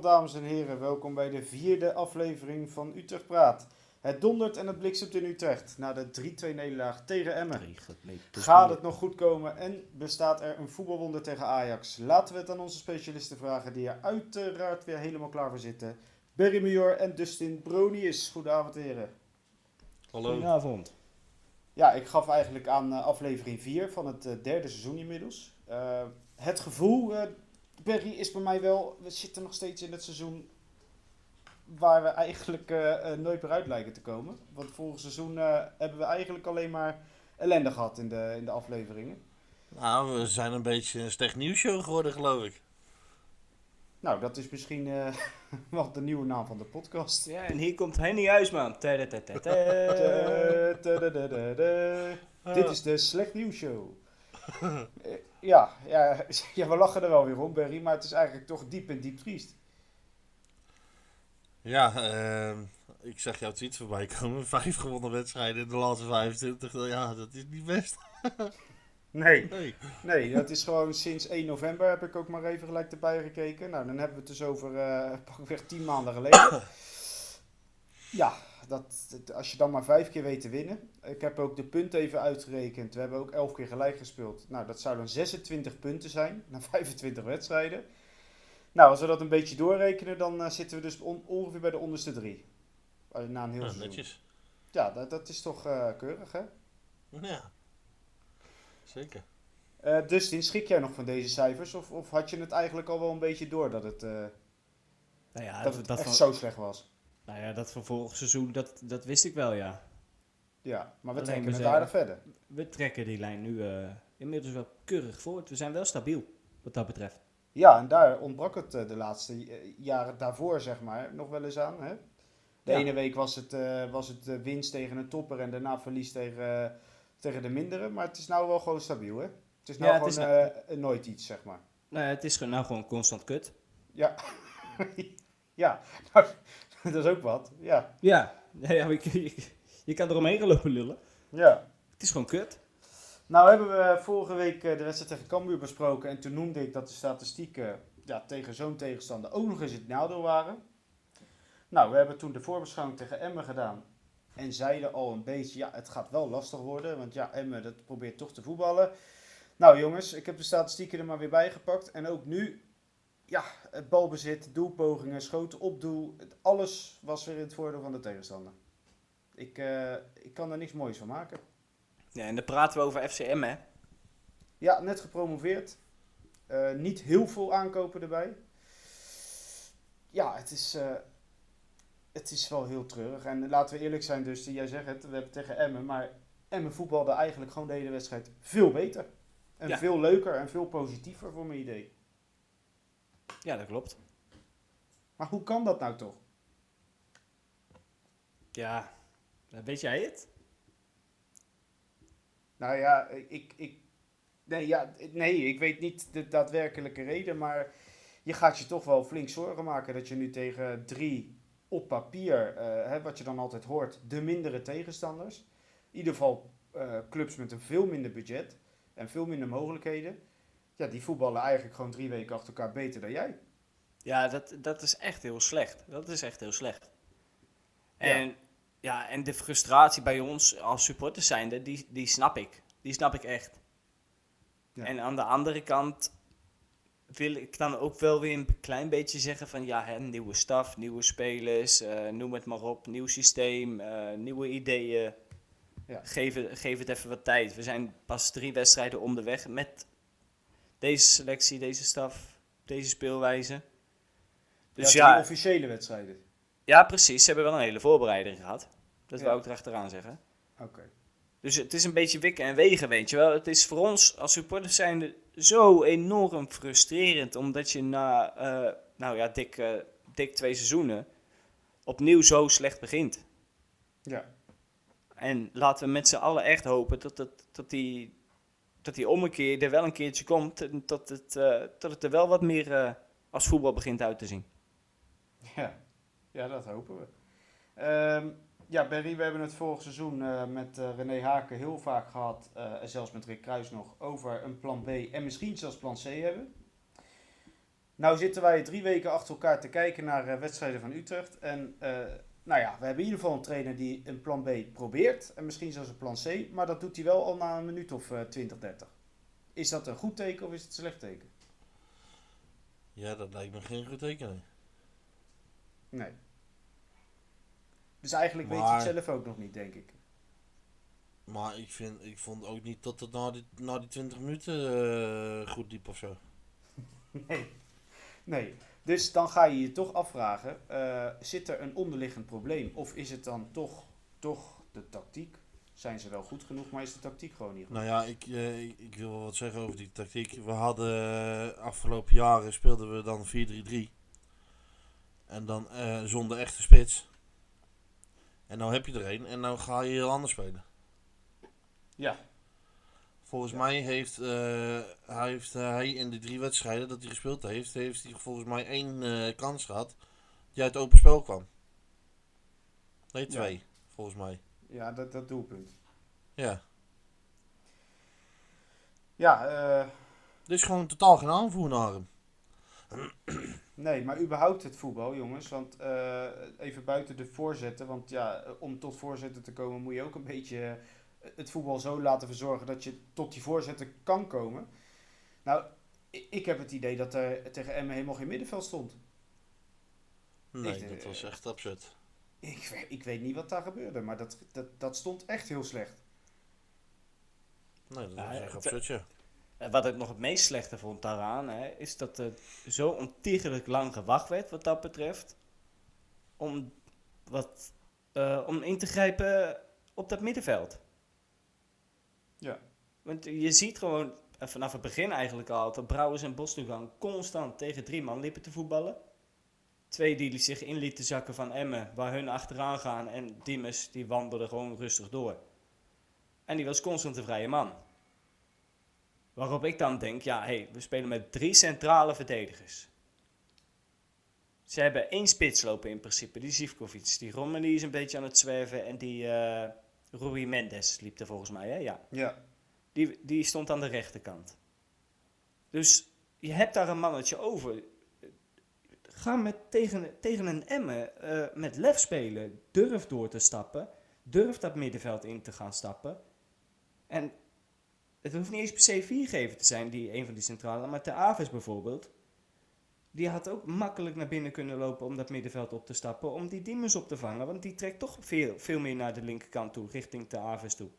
Goedenavond dames en heren, welkom bij de vierde aflevering van Utrecht Praat. Het dondert en het bliksemt in Utrecht na de 3-2 nederlaag tegen Emmen. Gaat het nog goed komen en bestaat er een voetbalwonder tegen Ajax? Laten we het aan onze specialisten vragen die er uiteraard weer helemaal klaar voor zitten. Berry Major en Dustin Bronius. Goedenavond heren. Hallo. Goedenavond. Ja, ik gaf eigenlijk aan eh, aflevering 4 van het eh, derde seizoen inmiddels. Eh, het gevoel, Berry, is bij mij wel... We zitten nog steeds in het seizoen waar we eigenlijk eh, eh, nooit meer uit lijken te komen. Want vorig seizoen eh, hebben we eigenlijk alleen maar ellende gehad in de, in de afleveringen. Nou, we zijn een beetje een slecht nieuwsshow geworden, geloof ik. Nou, dat is misschien eh, wel de nieuwe naam van de podcast. Ja, en hier komt Henny Huisman. Dit is de Slecht Nieuws Show. Ja, ja, ja, we lachen er wel weer om, Berry, maar het is eigenlijk toch diep en diep triest. Ja, ehm, ik zag jouw tweet voorbij komen. Vijf gewonnen wedstrijden in de laatste 25. Ja, dat is niet best. Nee, Nee. nee, dat is gewoon sinds 1 november heb ik ook maar even gelijk erbij gekeken. Nou, dan hebben we het dus over eh pakweg 10 maanden geleden. Ja, dat, als je dan maar vijf keer weet te winnen. Ik heb ook de punten even uitgerekend. We hebben ook 11 keer gelijk gespeeld. Nou, dat zou dan 26 punten zijn na 25 wedstrijden. Nou, als we dat een beetje doorrekenen, dan eh, zitten we dus on- ongeveer bij de onderste drie. Eh, Na een heel Ja, seizoen. netjes. Ja, dat, dat is toch eh, keurig, hè? Ja. Zeker. Eh Dustin, schrik jij nog van deze cijfers? Of, of had je het eigenlijk al wel een beetje door dat het, eh, Nou ja, dat dat, het dat, echt van, zo slecht was? Nou ja, dat van vorig seizoen, dat, dat wist ik wel, ja. Ja, maar we Alleen trekken het aardig verder. We trekken die lijn nu eh, inmiddels wel keurig voort. We zijn wel stabiel, wat dat betreft. Ja, en daar ontbrak het eh, de laatste eh, jaren daarvoor, zeg maar, nog wel eens aan. Hè? De Ja. ene week was het, eh, was het winst tegen een topper en daarna verlies tegen, tegen de mindere. Maar het is nou wel gewoon stabiel, hè? Het is nou Ja, gewoon is eh, nooit iets, zeg maar. Nou, ja, het is nou gewoon constant kut. Ja, ja. Nou, dat is ook wat. Ja, Ja, ja, ja je, je, je kan eromheen gaan lopen lullen. ja. Het is gewoon kut. Nou hebben we vorige week eh, de wedstrijd tegen Cambuur besproken en toen noemde ik dat de statistieken ja, tegen zo'n tegenstander ook nog eens het nadeel waren. Nou, we hebben toen de voorbeschouwing tegen Emmen gedaan en zeiden al een beetje, ja, het gaat wel lastig worden, want ja, Emmen dat probeert toch te voetballen. Nou jongens, ik heb de statistieken er maar weer bij gepakt en ook nu, ja, het balbezit, doelpogingen, schoten op doel, alles was weer in het voordeel van de tegenstander. Ik, eh, ik kan er niks moois van maken. Ja, en dan praten we over FCM, hè. Ja, net gepromoveerd. Eh, niet heel veel aankopen erbij. Ja, het is, eh, het is wel heel treurig. En laten we eerlijk zijn, dus jij zegt het, we hebben tegen Emmen. Maar Emmen voetbalde eigenlijk gewoon de hele wedstrijd veel beter. En Ja. veel leuker en veel positiever voor mijn idee. Ja, dat klopt. Maar hoe kan dat nou toch? Ja, weet jij het? Nou ja, ik, ik, nee, ja, nee, ik weet niet de daadwerkelijke reden, maar je gaat je toch wel flink zorgen maken dat je nu tegen drie op papier, eh, hè, wat je dan altijd hoort, de mindere tegenstanders, in ieder geval eh, clubs met een veel minder budget en veel minder mogelijkheden, ja, die voetballen eigenlijk gewoon drie weken achter elkaar beter dan jij. Ja, dat, dat is echt heel slecht. Dat is echt heel slecht. En, ja. en de frustratie bij ons als supporters zijnde, die, die snap ik. Die snap ik echt. Ja. En aan de andere kant wil ik dan ook wel weer een klein beetje zeggen van ja, hè, nieuwe staf, nieuwe spelers, eh, noem het maar op, nieuw systeem, eh, nieuwe ideeën. Ja. Geef, het, geef het even wat tijd. We zijn pas drie wedstrijden onderweg met deze selectie, deze staf, deze speelwijze. Dus ja, officiële wedstrijden. ja, precies. Ze hebben wel een hele voorbereiding gehad. Dat Ja. wou ik erachteraan zeggen. Oké. Dus het is een beetje wikken en wegen, weet je wel. Het is voor ons als supporters zijnde zo enorm frustrerend. Omdat je na, eh, nou ja, dik, eh, dik twee seizoenen opnieuw zo slecht begint. Ja. En laten we met z'n allen echt hopen dat, het, dat, die, dat die ommekeer er wel een keertje komt. En dat het, eh, dat het er wel wat meer eh, als voetbal begint uit te zien. Ja, ja dat hopen we. Ehm, ja, Berry, we hebben het vorig seizoen eh, met René Haken heel vaak gehad, eh, en zelfs met Rick Kruis nog, over een plan B en misschien zelfs plan C hebben. Nou zitten wij drie weken achter elkaar te kijken naar wedstrijden van Utrecht. En nou ja, we hebben in ieder geval een trainer die een plan B probeert. En misschien zelfs een plan C, maar dat doet hij wel al na een minuut of eh 20, 30. Is dat een goed teken of is het een slecht teken? Ja, dat lijkt me geen goed teken. nee. Dus eigenlijk weet je het zelf ook nog niet, denk ik. Maar ik, vind, ik vond ook niet dat het na die, na die 20 minuten eh, goed liep of zo. Nee. Nee. Dus dan ga je je toch afvragen, eh, zit er een onderliggend probleem? Of is het dan toch, toch de tactiek? Zijn ze wel goed genoeg, maar is de tactiek gewoon niet goed? Nou ja, ik, eh, ik, wil wel wat zeggen over die tactiek. We hadden eh, afgelopen jaren speelden we dan 4-3-3. En dan eh, zonder echte spits. En nou heb je er een en nou ga je heel anders spelen. Ja. Volgens Ja. mij heeft, eh, hij, heeft eh, hij in de drie wedstrijden dat hij gespeeld heeft, heeft hij volgens mij één eh, kans gehad die uit open spel kwam. Nee, Ja. twee, volgens mij. Ja, dat, dat doelpunt. Ja. Ja, eh, Dus gewoon totaal geen aanvoer naar hem. nee, maar überhaupt het voetbal, jongens. Want eh, even buiten de voorzetten. Want ja, om tot voorzetten te komen moet je ook een beetje het voetbal zo laten verzorgen dat je tot die voorzetten kan komen. Nou, ik heb het idee dat er tegen Emmen helemaal geen middenveld stond. Nee, Ik, eh, dat was echt absurd. Ik, weet- ik weet niet wat daar gebeurde, maar dat, dat, dat stond echt heel slecht. Nee, dat Ja, was echt absurd, ja. En wat ik nog het meest slechte vond daaraan, hè, is dat er zo ontiegelijk lang gewacht werd wat dat betreft. Om, wat, eh, om in te grijpen op dat middenveld. Want je ziet gewoon eh, vanaf het begin eigenlijk al dat Brouwers en Bostoegang constant tegen drie man liepen te voetballen. Twee die zich in lieten zakken van Emmen, waar hun achteraan gaan. En Diemers die wandelde gewoon rustig door. En die was constant de vrije man. Waarop ik dan denk, ja, hey, we spelen met drie centrale verdedigers. Ze hebben één spits lopen in principe, die Zivkovic. Die Romani is een beetje aan het zwerven en die eh Rui Mendes liep er volgens mij, hè? Ja. Ja. Die, die stond aan de rechterkant. Dus je hebt daar een mannetje over. Ga met, tegen, tegen een Emmen eh, met lef spelen. Durf door te stappen. Durf dat middenveld in te gaan stappen. En het hoeft niet eens per se viergever te zijn, die, een van die centrale. Maar de Aves bijvoorbeeld. Die had ook makkelijk naar binnen kunnen lopen om dat middenveld op te stappen. Om die Diemers op te vangen. Want die trekt toch veel, veel meer naar de linkerkant toe, richting de Aves toe.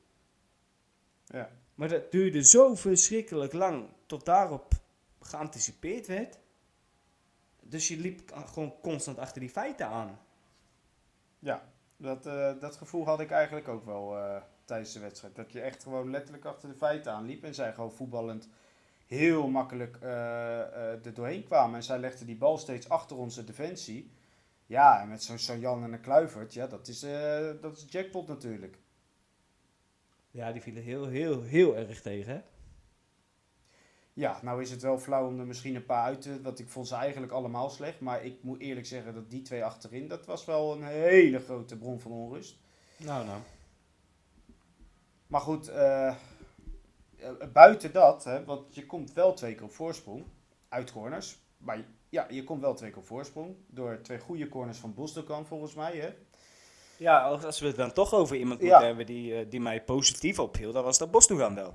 Ja. Maar dat duurde zo verschrikkelijk lang tot daarop geanticipeerd werd. Dus je liep gewoon constant achter die feiten aan. Ja, dat, eh, dat gevoel had ik eigenlijk ook wel eh, tijdens de wedstrijd. Dat je echt gewoon letterlijk achter de feiten aanliep. En zij gewoon voetballend heel makkelijk eh, er doorheen kwamen. En zij legden die bal steeds achter onze defensie. Ja, en met zo'n Jan en een Kluivert, ja, dat is, dat is jackpot natuurlijk. Ja, die vielen heel, heel, heel erg tegen. Hè? Ja, nou is het wel flauw om er misschien een paar uit te... Want ik vond ze eigenlijk allemaal slecht. Maar ik moet eerlijk zeggen dat die twee achterin... Dat was wel een hele grote bron van onrust. Nou, nou. Maar goed, eh, eh, buiten dat... Hè, want je komt wel twee keer op voorsprong. Uit corners. Maar ja, je komt wel twee keer op voorsprong. Door twee goede corners van Bosdokan volgens mij. Hè. Ja, als we het dan toch over iemand Ja. moeten hebben die, eh, die mij positief ophield, dan was dat Bostoegan wel.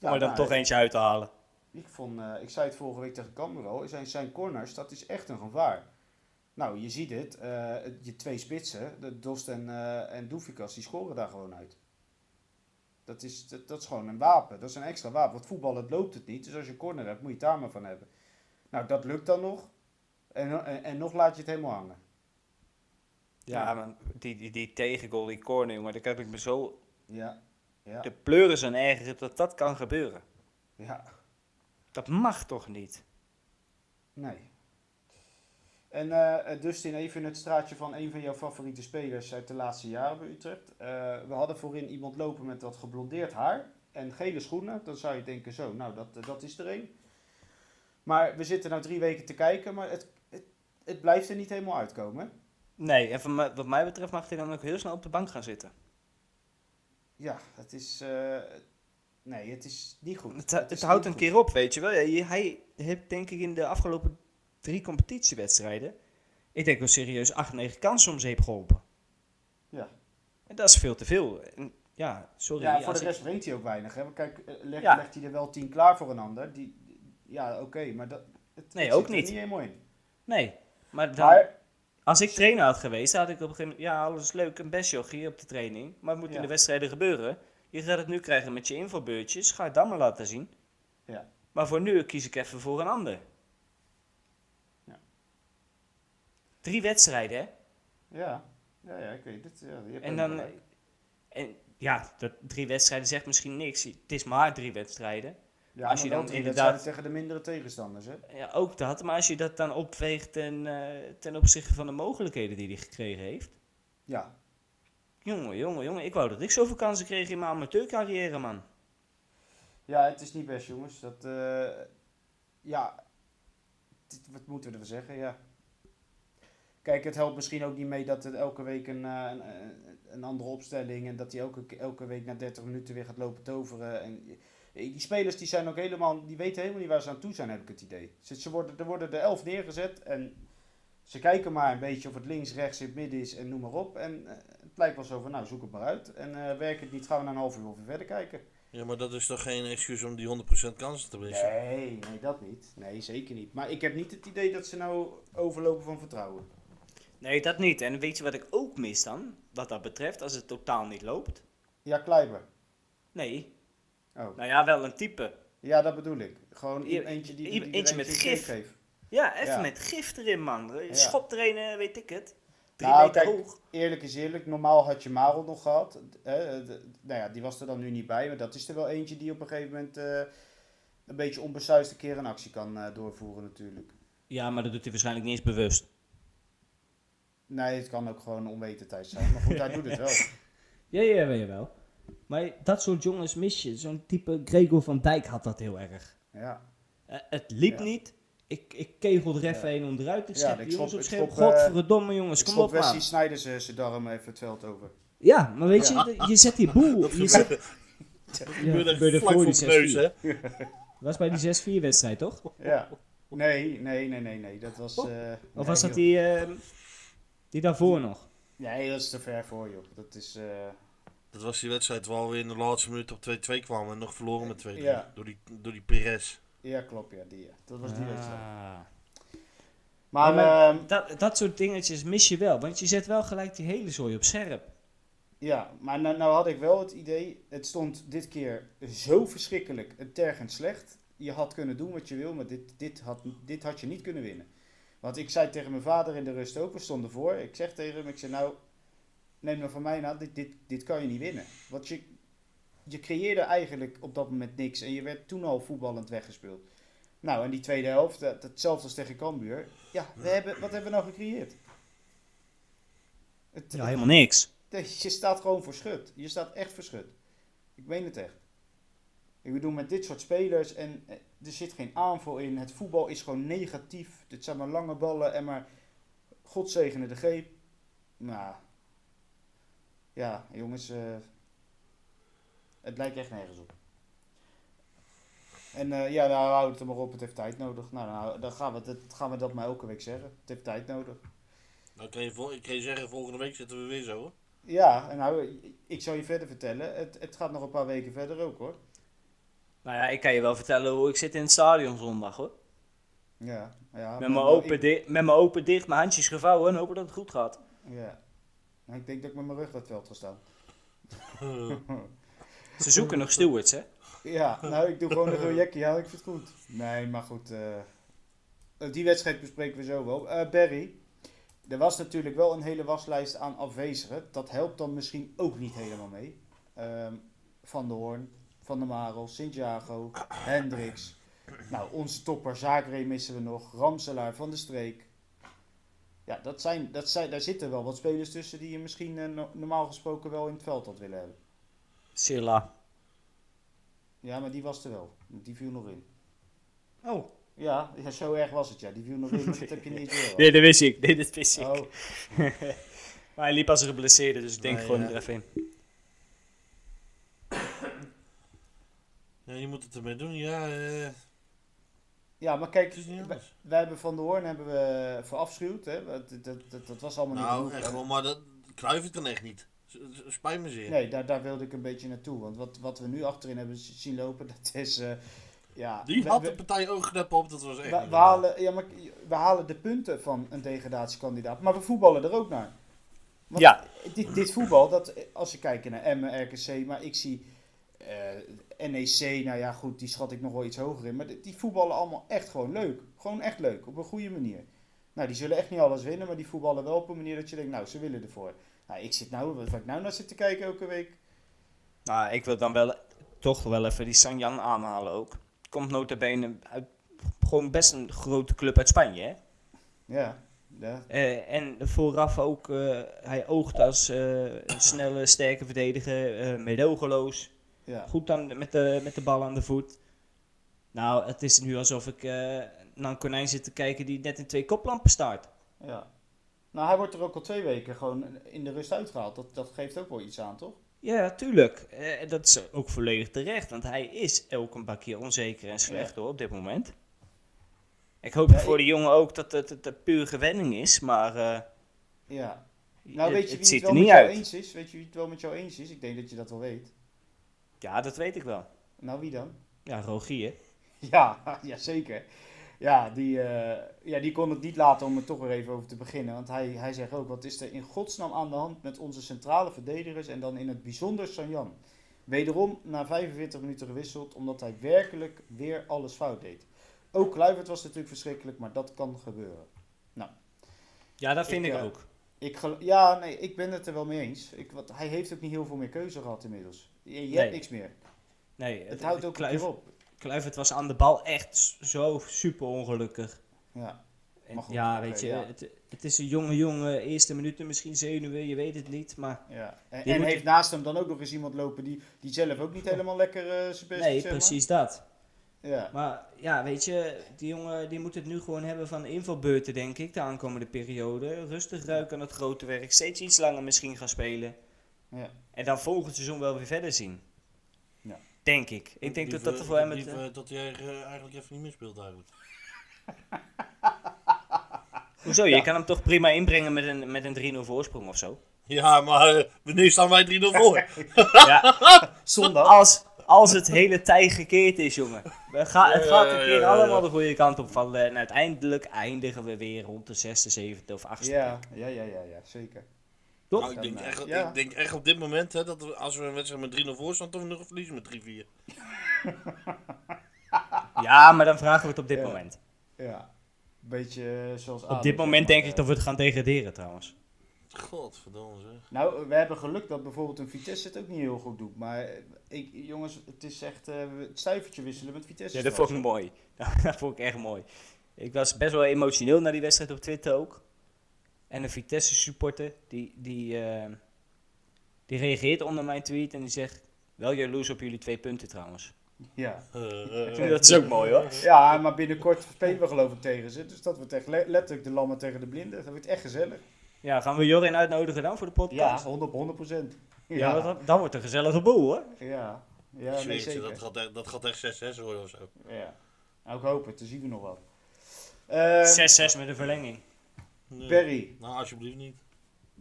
Om er dan nou, toch eentje uit te halen. Ik, vond, eh, ik zei het vorige week tegen Cambuur al, zijn, zijn corners, dat is echt een gevaar. Nou, je ziet het, eh, je twee spitsen, de Dost en, eh en Doefikas, die scoren daar gewoon uit. Dat is, dat, dat is gewoon een wapen, dat is een extra wapen. Want voetbal, het loopt het niet, dus als je corner hebt, moet je het daar maar van hebben. Nou, dat lukt dan nog. En, en, en nog laat je het helemaal hangen. Ja, maar die, die, die tegengoal, die corner, jongen, daar heb ik me zo Ja, ja, de pleuren zijn erger dat dat kan gebeuren. ja. Dat mag toch niet? Nee. En eh, Dustin, even in het straatje van een van jouw favoriete spelers uit de laatste jaren bij Utrecht. Eh, we hadden voorin iemand lopen met wat geblondeerd haar en gele schoenen. Dan zou je denken, zo, nou, dat, dat is er een. Maar we zitten nou drie weken te kijken, maar het, het, het blijft er niet helemaal uitkomen. Nee, en van mij- wat mij betreft mag hij dan ook heel snel op de bank gaan zitten. Ja, het is... eh, nee, het is niet goed. Het, het, is houdt niet een goed. keer op, weet je wel. Hij heeft denk ik in de afgelopen drie competitiewedstrijden, ik denk wel serieus acht, negen kansen om zeep geholpen. Ja. En dat is veel te veel. En, ja, sorry. Ja, voor de ik- rest brengt hij ook weinig. Hè? Kijk, eh, leg- Ja. legt hij er wel tien klaar voor een ander. Die, ja, oké, maar dat, het, Nee, het ook zit er niet. niet helemaal in. Nee, maar, dan, Maar, als ik trainer had geweest, had ik op een gegeven moment, ja, alles leuk en best jochie op de training, maar het moet in de wedstrijden gebeuren. Je gaat het nu krijgen met je invalbeurtjes, ga het dan maar laten zien. Ja. Maar voor nu kies ik even voor een ander. Ja. Drie wedstrijden, hè? ja, ja, ja, ik weet het. Ja, je hebt En dan, en ja, dat drie wedstrijden zegt misschien niks. Het is maar drie wedstrijden. Ja, als je dan inderdaad- tegen de mindere tegenstanders, hè? Ja, ook dat. Maar als je dat dan opweegt ten, eh, ten opzichte van de mogelijkheden die hij gekregen heeft. Ja, Jongen, jongen, jongen. Ik wou dat ik zoveel kansen kreeg in mijn amateurcarrière, man. ja het is niet best, jongens. Dat, eh, ja, dit- wat moeten we ervan zeggen, ja. Kijk, het helpt misschien ook niet mee dat het elke week een, eh, een, een- een andere opstelling en dat hij elke, elke week na 30 minuten weer gaat lopen toveren. En die spelers die zijn ook helemaal, die weten helemaal niet waar ze aan toe zijn, heb ik het idee. Ze, ze worden, er worden er elf neergezet en ze kijken maar een beetje of het links, rechts, in het midden is en noem maar op. En eh, het lijkt wel zo van, nou zoek het maar uit. En eh werkt het niet, gaan we na een half uur weer verder kijken. Ja, maar dat is toch geen excuus om die 100% kansen te missen? Nee, nee, dat niet. Nee, zeker niet. Maar ik heb niet het idee dat ze nou overlopen van vertrouwen. Nee, dat niet. En weet je wat ik ook mis dan? Wat dat betreft, als het totaal niet loopt? Ja, Kleiber. Nee. Oh. Nou ja, wel een type. Ja, dat bedoel ik. Gewoon I- eentje die, i- die, eentje er met een gif. geeft. Ja, even Ja. met gif erin, man. Schop trainen, weet ik het. Drie Nou, meter kijk, hoog. Eerlijk is eerlijk, normaal had je Marel nog gehad. Hè, de- nou ja, die was er dan nu niet bij, maar dat is er wel eentje die op een gegeven moment eh, een beetje onbesuisd een keer een actie kan eh, doorvoeren natuurlijk. Ja, maar dat doet hij waarschijnlijk niet eens bewust. Nee, het kan ook gewoon onwetendheid zijn, maar goed, hij doet het wel. Ja, ja, weet je wel. Maar dat soort jongens mis je. Zo'n type Gregor van Dijk had dat heel erg. Ja, Eh, het liep Ja. niet. Ik, ik kegelde er even Ja. een onderuit. Ik Ja, schep ik jongens schop- op ik scherp. eh, Godverdomme jongens, ik kom op man. Wesley Sneijder zijn zijn darm even het veld over. Ja, maar weet Ja. je, je zet die boel. Dat je zet, dat ja, gebeurde gebeurde vlak voor die mijn neus, 6-4. hè? was bij die 6-4 wedstrijd, toch? Ja. Nee, nee, nee, nee, nee. Dat was... eh, Of nee, was dat joh. die, eh, die daarvoor nog? Nee, dat is te ver voor, joh. Dat is... Dat was die wedstrijd waar we in de laatste minuut op 2-2 kwamen en nog verloren met 2-3. Ja. Door, die, door die Perez. Ja, klopt, ja. Die, ja. Dat was die wedstrijd. Ah. Maar, Ja, maar ehm, dat, dat soort dingetjes mis je wel. Want je zet wel gelijk die hele zooi op scherp. ja, maar nou, nou had ik wel het idee... Het stond dit keer zo verschrikkelijk en tergend slecht. Je had kunnen doen wat je wil, maar dit, dit, had, dit had je niet kunnen winnen. Want ik zei tegen mijn vader in de rust ook, we stonden voor. Ik zeg tegen hem, ik zei nou... Neem nou van mij nou, dit, dit, dit kan je niet winnen. Want je, je creëerde eigenlijk op dat moment niks. En je werd toen al voetballend weggespeeld. Nou, en die tweede helft, dat, hetzelfde als tegen Cambuur. Ja, we hebben, wat hebben we nou gecreëerd? Het, Ja, helemaal niks. je staat gewoon voor schut. Je staat echt voor schut. Ik meen het echt. Ik bedoel, met dit soort spelers en eh, er zit geen aanval in. Het voetbal is gewoon negatief. Dit zijn maar lange ballen en maar God zegene de greep. Nou, ja, jongens, eh, het lijkt echt nergens op. En eh, ja, nou houd het er maar op, het heeft tijd nodig. Nou, nou dan gaan we, dat, gaan we dat maar elke week zeggen. Het heeft tijd nodig. Nou, kan je, vol- ik kan je zeggen, volgende week zitten we weer zo. Hoor. Ja, en nou, ik zal je verder vertellen. Het, het gaat nog een paar weken verder ook hoor. Nou ja, ik kan je wel vertellen hoe ik zit in het stadion zondag hoor. Ja, ja. Met mijn open, ik- di- met mijn open dicht, mijn handjes gevouwen en hopen dat het goed gaat. Ja. Ik denk dat ik met mijn rug dat veld ga staan. Ze zoeken nog stewards hè. Ja, nou, ik doe gewoon een rojekje. Ja, ik vind het goed. Nee, maar goed. eh, die wedstrijd bespreken we zo wel. Eh Barry, er was natuurlijk wel een hele waslijst aan afwezigen. Dat helpt dan misschien ook niet helemaal mee. Ehm, van der Hoorn, Van der Marel, Sint-Jago, Hendricks. Nou, onze topper Zagré missen we nog. Ramselaar, Van der Streek. Ja, dat zijn, dat zijn, daar zitten wel wat spelers tussen die je misschien eh, no- normaal gesproken wel in het veld had willen hebben. Silla. Ja, maar die was er wel. Die viel nog in. Oh, Ja, ja, zo erg was het ja. Die viel nog in, maar dat heb je niet door. Nee, dat wist ik. Nee, dat wist ik. Oh, Maar hij liep als een geblesseerde, dus ik denk Nee, gewoon ja. er even in. Ja, je moet het ermee doen. Ja, eh, ja, maar kijk, niet wij, hebben Van de Hoorn hebben we verafschuwd. Hè? Dat, dat, dat, dat was allemaal niet Nou, genoeg. echt wel, maar dat, Kluivert kan echt niet. Spijt me zeer. Nee, daar, daar wilde ik een beetje naartoe. Want wat, wat we nu achterin hebben zien lopen, dat is... eh, ja, Die we- had we- de partij oogkleppen op, dat was echt We, niet halen, ja, maar we halen de punten van een degradatiekandidaat, maar we voetballen er ook naar. Want Ja. Dit, dit voetbal, dat, als je kijkt naar Emmen, RKC, maar ik zie eh, NEC, nou ja goed, die schat ik nog wel iets hoger in. Maar die, voetballen allemaal echt gewoon leuk. Gewoon echt leuk, op een goede manier. Nou, die zullen echt niet alles winnen, maar die voetballen wel op een manier dat je denkt, nou, ze willen ervoor. Nou, ik zit nou, wat ik nou naar zit te kijken elke week. Nou, ik wil dan wel toch wel even die Sanjan aanhalen ook. Komt nota bene uit gewoon best een grote club uit Spanje, hè? Ja, ja, Eh, en vooraf ook, eh, hij oogt als eh, een snelle, sterke verdediger, eh meedogenloos. Ja. Goed aan, met, de, met de bal aan de voet. Nou, het is nu alsof ik eh, naar een konijn zit te kijken die net in twee koplampen staat. ja. Nou, hij wordt er ook al twee weken gewoon in de rust uitgehaald. Dat, dat geeft ook wel iets aan, toch? Ja, tuurlijk. Eh, dat is ook volledig terecht, want hij is elke een keer onzeker en slecht hoor, op dit moment. Ik hoop Ja, voor ik- de jongen ook dat het, het, het puur gewenning is, maar eh, Ja. Nou, weet je het wie het er wel niet met jou uit. eens is? Weet je wie het wel met jou eens is? Ik denk dat je dat wel weet. Ja, dat weet ik wel. Nou, wie dan? Ja, Rogier. Ja, ja zeker. Ja die, eh, ja, die kon het niet laten om er toch weer even over te beginnen. Want hij, hij zegt ook, wat is er in godsnaam aan de hand met onze centrale verdedigers en dan in het bijzonder Sanjan. Wederom na 45 minuten gewisseld, omdat hij werkelijk weer alles fout deed. Ook Kluivert was natuurlijk verschrikkelijk, maar dat kan gebeuren. Ja, dat vind Ik, ik, eh, ook. Ik ja, nee, ik ben het er wel mee eens. Ik, wat, hij heeft ook niet heel veel meer keuze gehad inmiddels. Je, hebt niks meer. Nee, Het houdt ook Kluivert, keer op. Kluivert was aan de bal echt zo super ongelukkig. Ja. En goed, ja, weet je, ja. Het, het is een jonge jongen, eerste minuten misschien zenuwen, je weet het niet. Maar Ja. En, heeft naast hem dan ook nog eens iemand lopen die, die zelf ook niet helemaal lekker eh, zijn best nee, maar. precies dat. Ja. Maar ja, weet je, die jongen die moet het nu gewoon hebben van invalbeurten, denk ik, de aankomende periode. Rustig ruiken aan het grote werk, steeds iets langer misschien gaan spelen. Ja. En dan volgend seizoen wel weer verder zien. Ja. Denk ik. Ik denk dat dat voor hem het... liever dat hij eh, eigenlijk even niet meer speelt eigenlijk. Hoezo? Je kan hem toch prima inbrengen met een, met een 3-0 voorsprong of zo? Ja, maar eh, wanneer staan wij 3-0 voor? Ja, Zondag. als, als het hele tij gekeerd is, jongen. We gaan, het Ja, gaat een ja, keer ja, allemaal de goede kant op vallen. En uiteindelijk eindigen we weer rond de zesde, zevende of achtste Ja, plek. ja, ja, ja, ja, zeker. Toch? Nou, ik, denk echt, ja. ik denk echt op dit moment hè, dat we, als we een wedstrijd met 3-0 voor staan, toch nog verliezen met 3-4. Ja, maar dan vragen we het op dit Ja. moment. Ja. Beetje zoals Op dit moment maar, denk ik eh. dat we het gaan degraderen trouwens. Godverdomme zeg. Nou, we hebben geluk dat bijvoorbeeld een Vitesse het ook niet heel goed doet. Maar eh, ik, jongens, het is echt eh, het stuivertje wisselen met Vitesse. Ja, dat vond ik mooi. dat vond ik echt mooi. Ik was best wel emotioneel naar die wedstrijd op Twitter ook. En een Vitesse supporter, die, die, eh, die reageert onder mijn tweet en die zegt... Wel jaloers op jullie twee punten trouwens. Ja. Eh, eh, Dat is ook mooi hoor. ja, maar binnenkort spelen we geloof ik tegen ze. Dus dat wordt echt le- letterlijk de lammen tegen de blinden. Dat wordt echt gezellig. Ja, gaan we Jorin uitnodigen dan voor de Ja, podcast? 100 100 procent. Ja, Ja, dat, dat wordt een gezellige boel hoor. ja. Ja, nee, zeker. dat gaat, echt- dat gaat echt 6-6 worden of zo. Ja. Nou, ik hoop het. Dan zien we nog wel. Ehm, 6-6 met een verlenging. Nee. Perry, Nou, alsjeblieft niet.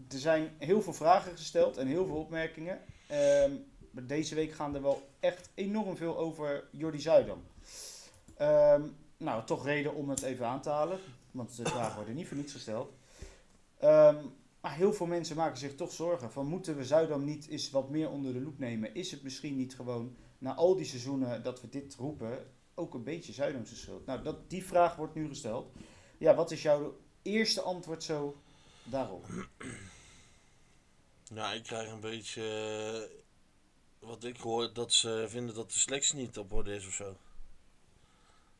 er zijn heel veel vragen gesteld en heel veel opmerkingen. Ehm, maar deze week gaan er wel echt enorm veel over Jordi Zuidam. Ehm, nou, toch reden om het even aan te halen. Want de vragen worden niet voor niets gesteld. Ehm, maar heel veel mensen maken zich toch zorgen. Van moeten we Zuidam niet eens wat meer onder de loep nemen? Is het misschien niet gewoon, na al die seizoenen dat we dit roepen, ook een beetje Zuidamse schuld? Nou, dat, die vraag wordt nu gesteld. Ja, wat is jouw eerste antwoord zo daarop? Ja, ik krijg een beetje. eh, wat ik hoor, dat ze vinden dat de selectie niet op orde is of zo.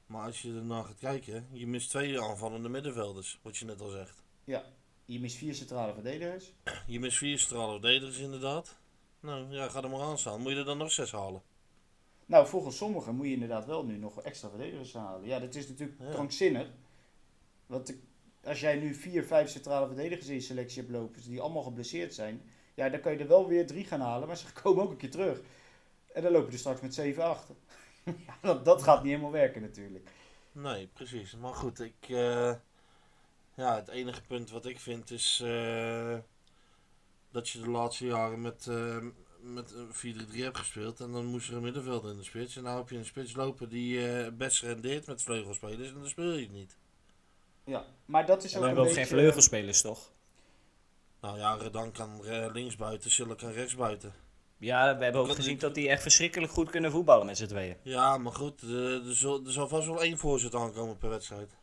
Maar als je ernaar gaat kijken, je mist twee aanvallende middenvelders, wat je net al zegt. Je mist vier centrale verdedigers. Je mist vier stralen verdedigers inderdaad. Nou ja, ga er maar aan staan. Moet je er dan nog zes halen? Nou, volgens sommigen moet je inderdaad wel nu nog extra verdedigers halen. Ja, dat is natuurlijk Ja. krankzinnig. Want ik- als jij nu vier, vijf centrale verdedigers in selectie hebt lopen, die allemaal geblesseerd zijn, ja, dan kan je er wel weer drie gaan halen, maar ze komen ook een keer terug. En dan loop je er straks met 7 achter. ja, dat, gaat niet helemaal werken natuurlijk. Nee, precies. Maar goed, ik, eh, ja, het enige punt wat ik vind is eh, dat je de laatste jaren met, eh, met een 4-3-3 hebt gespeeld. En dan moest er een middenvelder in de spits. En nou heb je een spits lopen die best rendeert met vleugelspelers. En dan speel je het niet. Ja, maar dat is We ook hebben een ook beetje... geen vleugelspelers, toch? Nou ja, Redan kan eh, links buiten, Sille kan rechts buiten. Ja, we hebben ook Dat- gezien dat die echt verschrikkelijk goed kunnen voetballen met z'n tweeën. Ja, maar goed, eh, er, zal, er zal vast wel één voorzet aankomen per wedstrijd.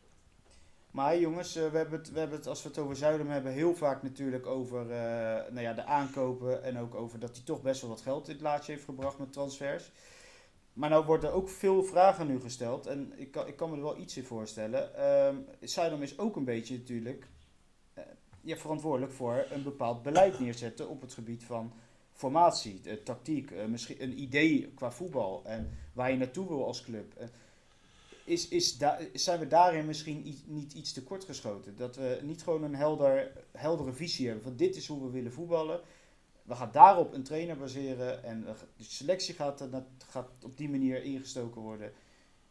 Maar jongens, eh, we, hebben het, we hebben het, als we het over Zuidam hebben, heel vaak natuurlijk over eh, nou ja, de aankopen. En ook over dat hij toch best wel wat geld in het laatje heeft gebracht met transfers. Maar nou worden ook veel vragen nu gesteld. En ik kan, ik kan me er wel iets in voorstellen. Zuidam is ook een beetje natuurlijk eh, verantwoordelijk voor een bepaald beleid neerzetten op het gebied van formatie, de tactiek, eh, misschien een idee qua voetbal en waar je naartoe wil als club. Eh, is, is zijn we daarin misschien niet iets te kort geschoten? Dat we niet gewoon een helder, heldere visie hebben van dit is hoe we willen voetballen. We gaan daarop een trainer baseren en de selectie gaat, gaat op die manier ingestoken worden.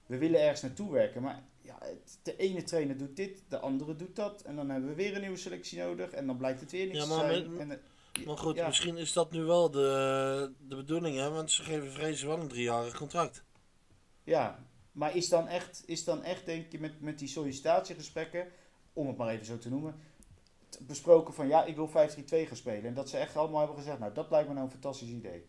We willen ergens naartoe werken, maar ja, de ene trainer doet dit, de andere doet dat. En dan hebben we weer een nieuwe selectie nodig en dan blijkt het weer niet Ja, te maar zijn. met- En, Maar goed, ja. misschien is dat nu wel de, de bedoeling, hè? Want ze geven Vrezen wel een driejarig contract. Ja, maar is dan echt, is dan echt denk je, met, met die sollicitatiegesprekken, om het maar even zo te noemen, besproken van ja, ik wil 5-3-2 gaan spelen. En dat ze echt allemaal hebben gezegd, nou dat lijkt me nou een fantastisch idee.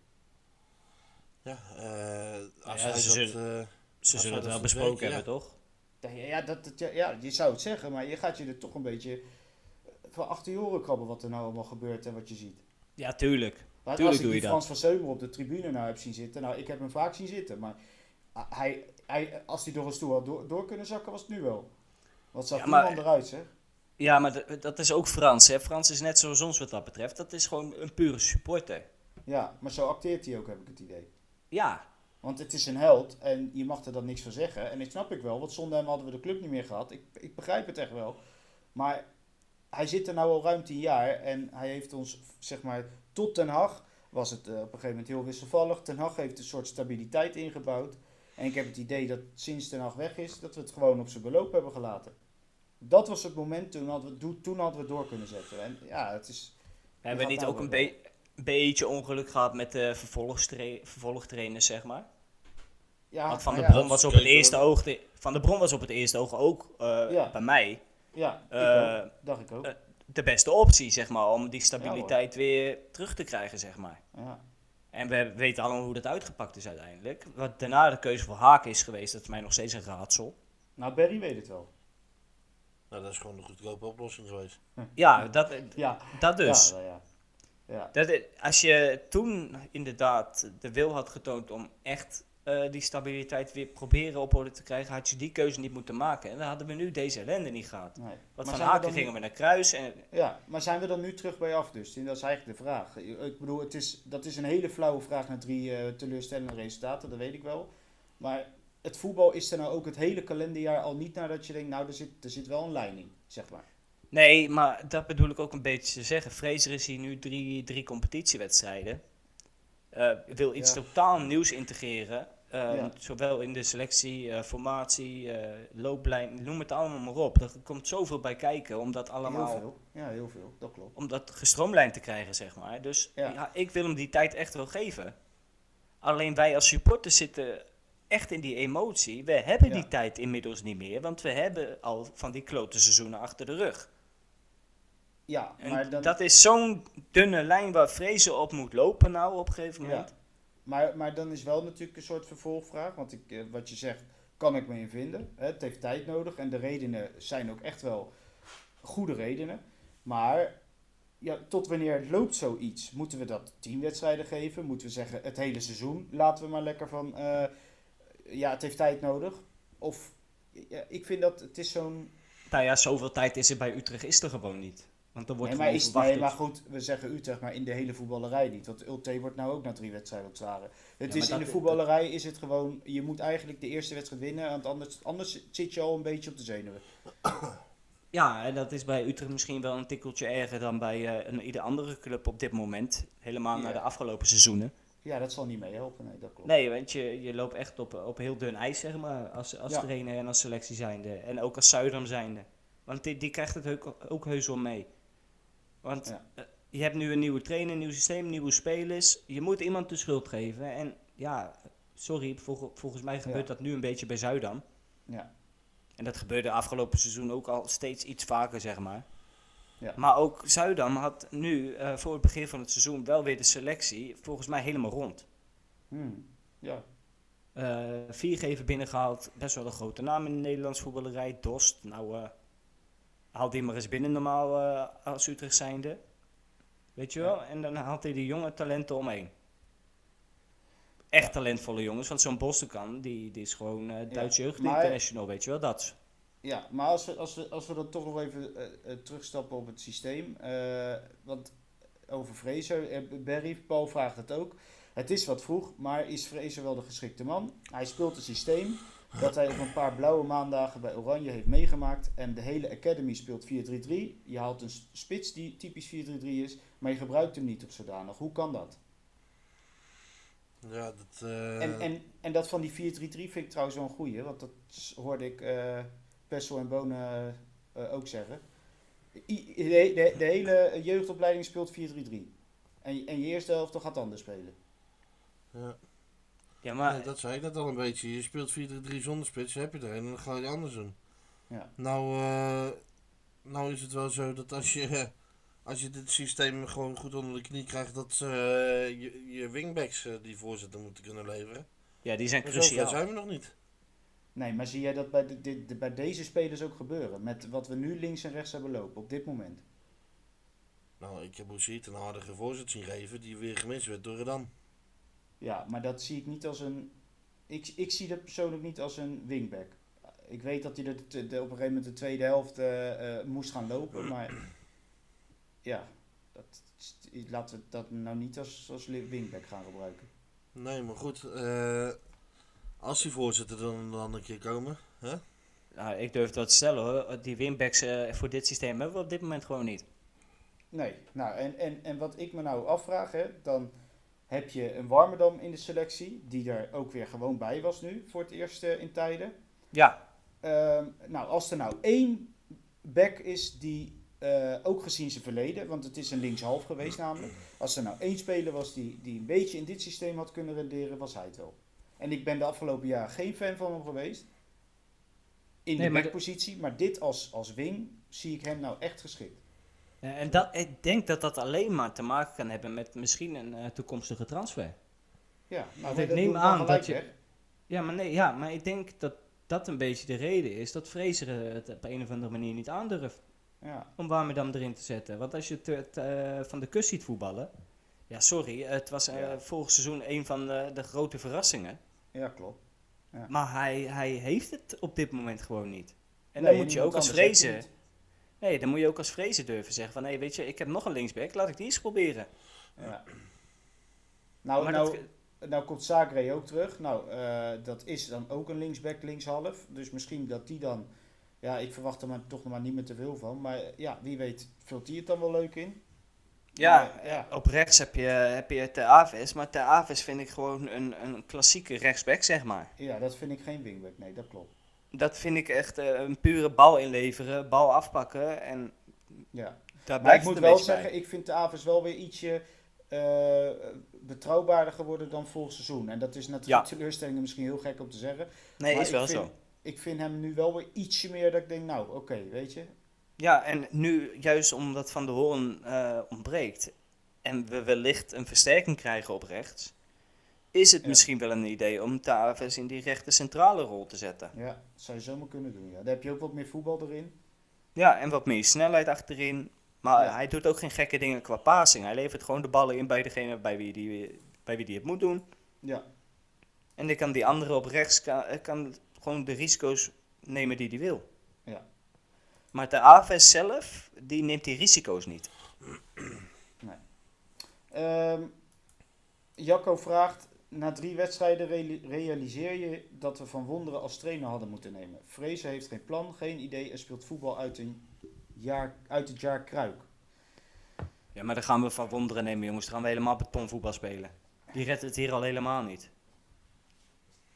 Ja, eh, als Ja, ze dat... zullen- eh, Ze zullen het wel besproken hebben, toch? Ja, ja, dat, dat- ja, ja, je zou het zeggen, maar je gaat je er toch een beetje van achter je oren krabben wat er nou allemaal gebeurt en wat je ziet. Ja, tuurlijk. Maar Tuurlijk als ik doe je Frans van Seumer op de tribune nou heb zien zitten, nou ik heb hem vaak zien zitten, maar hij, hij, als hij door een stoel had door, door kunnen zakken, was het nu wel. Wat zag Ja, maar- eruit, zeg. Ja, maar dat is ook Frans. Hè? Frans is net zoals ons wat dat betreft. Dat is gewoon een pure supporter. Ja, maar zo acteert hij ook, heb ik het idee. Ja, Want het is een held en je mag er dan niks van zeggen. En dat snap ik wel, want zonder hem hadden we de club niet meer gehad. Ik, ik begrijp het echt wel. Maar hij zit er nou al ruim tien jaar en hij heeft ons, zeg maar, tot Ten Hag was het eh, op een gegeven moment heel wisselvallig. Ten Hag heeft een soort stabiliteit ingebouwd. En ik heb het idee dat sinds Ten Hag weg is, dat we het gewoon op zijn beloop hebben gelaten. Dat was het moment, toen hadden we, toen hadden we het door kunnen zetten. En ja, het is... we hebben gaat niet ook een be- beetje ongeluk gehad met de vervolgtrainers, zeg maar. Ja, Want Van de ja, Bron was op het eerste oog... de- Van de Bron was op het eerste oog ook eh, Ja. bij mij Ja, ik Eh, dacht ik ook. eh, de beste optie, zeg maar, om die stabiliteit weer terug te krijgen, zeg maar. ja. En we weten allemaal hoe dat uitgepakt is uiteindelijk. Wat daarna de keuze voor Haken is geweest, dat is mij nog steeds een raadsel. Nou, Barry weet het wel. Nou, dat is gewoon een goedkope oplossing geweest. Ja, dat, Ja, dat dus. Ja, ja. ja. Dat, als je toen inderdaad de wil had getoond om echt eh, die stabiliteit weer proberen op orde te krijgen, had je die keuze niet moeten maken. En dan hadden we nu deze ellende niet gehad. Nee. Want Maar van Haken gingen nu- we naar Kruis en Ja, maar zijn we dan nu terug bij af dus? Dat is eigenlijk de vraag. Ik bedoel, het is, dat is een hele flauwe vraag na drie eh, teleurstellende resultaten, dat weet ik wel. Maar het voetbal is er nou ook het hele kalenderjaar al niet nadat je denkt, nou, er zit, er zit wel een lijn in, zeg maar. Nee, maar dat bedoel ik ook een beetje te zeggen. Fraser is hier nu drie, drie competitiewedstrijden. Eh, wil iets Ja. totaal nieuws integreren. Eh, Ja. Zowel in de selectie, eh, formatie, looplijn, noem het allemaal maar op. Er komt zoveel bij kijken om dat allemaal Heel veel. Ja, heel veel, dat klopt. om dat gestroomlijnd te krijgen, zeg maar. Dus Ja. ja. ik wil hem die tijd echt wel geven. Alleen wij als supporters zitten echt in die emotie. We hebben Ja. die tijd inmiddels niet meer, want we hebben al van die klote seizoenen achter de rug. Ja, En maar dan... dat is zo'n dunne lijn waar Vrezen op moet lopen nou op een gegeven Ja. moment. Maar, maar dan is wel natuurlijk een soort vervolgvraag. Want ik, eh, wat je zegt, kan ik me in vinden. Het heeft tijd nodig. En de redenen zijn ook echt wel goede redenen. Maar ja, tot wanneer loopt zoiets? Moeten we dat tien wedstrijden geven? Moeten we zeggen het hele seizoen? Laten we maar lekker van... eh, ja, het heeft tijd nodig. Of... Ja, ik vind dat het is zo'n... Nou ja, zoveel tijd is er bij Utrecht is er gewoon niet. Want dan wordt Nee maar, is, nee, maar goed, we zeggen Utrecht, maar in de hele voetballerij niet. Want Ulte wordt nou ook na drie wedstrijden ontslagen. Het is in de voetballerij is het gewoon, je moet eigenlijk de eerste wedstrijd winnen, want anders, anders zit je al een beetje op de zenuwen. Ja, en dat is bij Utrecht misschien wel een tikkeltje erger dan bij eh, een, ieder andere club op dit moment. Helemaal Ja. naar de afgelopen seizoenen. Ja, dat zal niet meehelpen, nee, dat klopt. Nee, want je, je loopt echt op, op heel dun ijs, zeg maar, als, als Ja. trainer en als selectie zijnde. En ook als Zuidam zijnde. Want die, die krijgt het ook, ook heus wel mee. Want Ja. eh, je hebt nu een nieuwe trainer, een nieuw systeem, nieuwe spelers. Je moet iemand de schuld geven. En ja, sorry, volg- volgens mij gebeurt Ja. dat nu een beetje bij Zuidam. Ja, En dat gebeurde afgelopen seizoen ook al steeds iets vaker, zeg maar. Ja. Maar ook Zuidam had nu eh, voor het begin van het seizoen wel weer de selectie volgens mij helemaal rond. Hmm. ja. Eh viergever binnengehaald, best wel een grote naam in de Nederlandse voetballerij. Dost, nou eh haal die maar eens binnen normaal als Utrecht zijnde. Weet je wel? En dan haalt hij die jonge talenten omheen. Echt talentvolle jongens, want zo'n Bostenkan, die, die is gewoon eh Duitse jeugd international, weet je wel, dat. Ja, maar als we, als we, als we dan toch nog even eh, terugstappen op het systeem. eh, want over Fraser, Barry, Paul vraagt het ook. Het is wat vroeg, maar is Fraser wel de geschikte man? Hij speelt een systeem dat hij op een paar blauwe maandagen bij Oranje heeft meegemaakt. En de hele academy speelt 4-3-3. Je haalt een spits die typisch 4-3-3 is, maar je gebruikt hem niet op zodanig. Hoe kan dat? Ja, dat... eh, En, en, en dat van die 4-3-3 vind ik trouwens wel een goeie, want dat hoorde ik eh Pessel en Bonen eh, ook zeggen. I- de, de, de hele jeugdopleiding speelt 4-3-3. En, je- en je eerste helft gaat anders spelen. ja. Ja, maar dat zei ik net al een beetje. Je speelt 4-3 zonder spits, heb je er een en dan ga je anders doen. Ja. Nou, eh, nou is het wel zo dat als je, als je dit systeem gewoon goed onder de knie krijgt, dat eh, je, je wingbacks eh, die voorzitter moeten kunnen leveren. ja, die zijn Maar zover cruciaal. zijn we nog niet. Nee, maar zie jij dat bij, de, de- bij deze spelers ook gebeuren? Met wat we nu links en rechts hebben lopen op dit moment. Nou, ik heb Boussit een hardige voorzet zien geven die weer gemist werd door Redan. Ja, maar dat zie ik niet als een. Ik, ik zie dat persoonlijk niet als een wingback. Ik weet dat hij de, de- op een gegeven moment de tweede helft eh, eh, moest gaan lopen, maar ja, dat, laten we dat nou niet als, als wingback gaan gebruiken. Nee, maar goed. eh, als die voorzitter dan, dan een keer komen, hè? Nou, ik durf dat te stellen hoor. Die winbacks eh, voor dit systeem hebben we op dit moment gewoon niet. Nee, nou en, en, en wat ik me nou afvraag, hè, dan heb je een Warmerdam in de selectie, die er ook weer gewoon bij was nu, voor het eerst eh, in tijden. Ja, Ehm, nou, als er nou één back is die, eh, ook gezien zijn verleden, want het is een linkshalf geweest namelijk. Als er nou één speler was die, die een beetje in dit systeem had kunnen renderen, was hij het wel. En ik ben de afgelopen jaren geen fan van hem geweest. In Nee, de backpositie, maar dit als, als wing zie ik hem nou echt geschikt. En dat, ik denk dat dat alleen maar te maken kan hebben met misschien een eh, toekomstige transfer. Ja, nou, maar ik neem aan dat je- weg. Ja, maar nee, ja, maar ik denk dat dat een beetje de reden is dat Fraser het op een of andere manier niet aandurft Ja, om Warmerdam erin te zetten. Want als je het, eh, van de kust ziet voetballen, ja sorry, het was eh, vorig seizoen een van de, de grote verrassingen. Ja klopt. Maar hij, hij heeft het op dit moment gewoon niet. En Nee, dan moet je ook als niet. nee, dan moet je ook als Fraser durven zeggen van, hé, weet je, ik heb nog een linksback, laat ik die eens proberen. Ja. Nou, Maar nou, dat- nou komt Zagre ook terug. Nou, eh, dat is dan ook een linksback, linkshalf. Dus misschien dat die dan... Ja, ik verwacht er maar toch nog maar niet meer te veel van. Maar ja, wie weet vult die het dan wel leuk in. Ja, Maar, ja. op rechts heb je, heb je Ter Aves, maar Ter Aves vind ik gewoon een, een klassieke rechtsback, zeg maar. Ja, dat vind ik geen wingback. Nee, dat klopt. Dat vind ik echt eh, een pure bal inleveren, bal afpakken en Ja. daar Maar ik moet wel zeggen, ik vind de Aves wel weer ietsje eh, betrouwbaarder geworden dan vorig seizoen. En dat is natuurlijk Ja. teleurstellingen misschien heel gek om te zeggen. Nee, maar is wel vind, zo. Ik vind hem nu wel weer ietsje meer dat ik denk, nou oké, weet je. Ja, en nu juist omdat Van der Hoorn eh, ontbreekt en we wellicht een versterking krijgen op rechts, is het Ja. misschien wel een idee om Ter Aves in die rechter centrale rol te zetten. Ja, dat zou je zomaar kunnen doen. Ja. Daar heb je ook wat meer voetbal erin. Ja, en wat meer snelheid achterin. Maar Ja. hij doet ook geen gekke dingen qua passing. Hij levert gewoon de ballen in bij degene bij wie die, bij wie die het moet doen. Ja, En dan kan die andere op rechts kan, eh, kan gewoon de risico's nemen die hij wil. Ja. Maar de Aves zelf, die neemt die risico's niet. Ehm, Jacco vraagt, na drie wedstrijden reali- realiseer je dat we Van Wonderen als trainer hadden moeten nemen. Vrezen heeft geen plan, geen idee en speelt voetbal uit, een jaar, uit het jaar Kruik. Ja, maar dan gaan we van wonderen nemen, jongens. Dan gaan we helemaal betonvoetbal spelen. Die redt het hier al helemaal niet.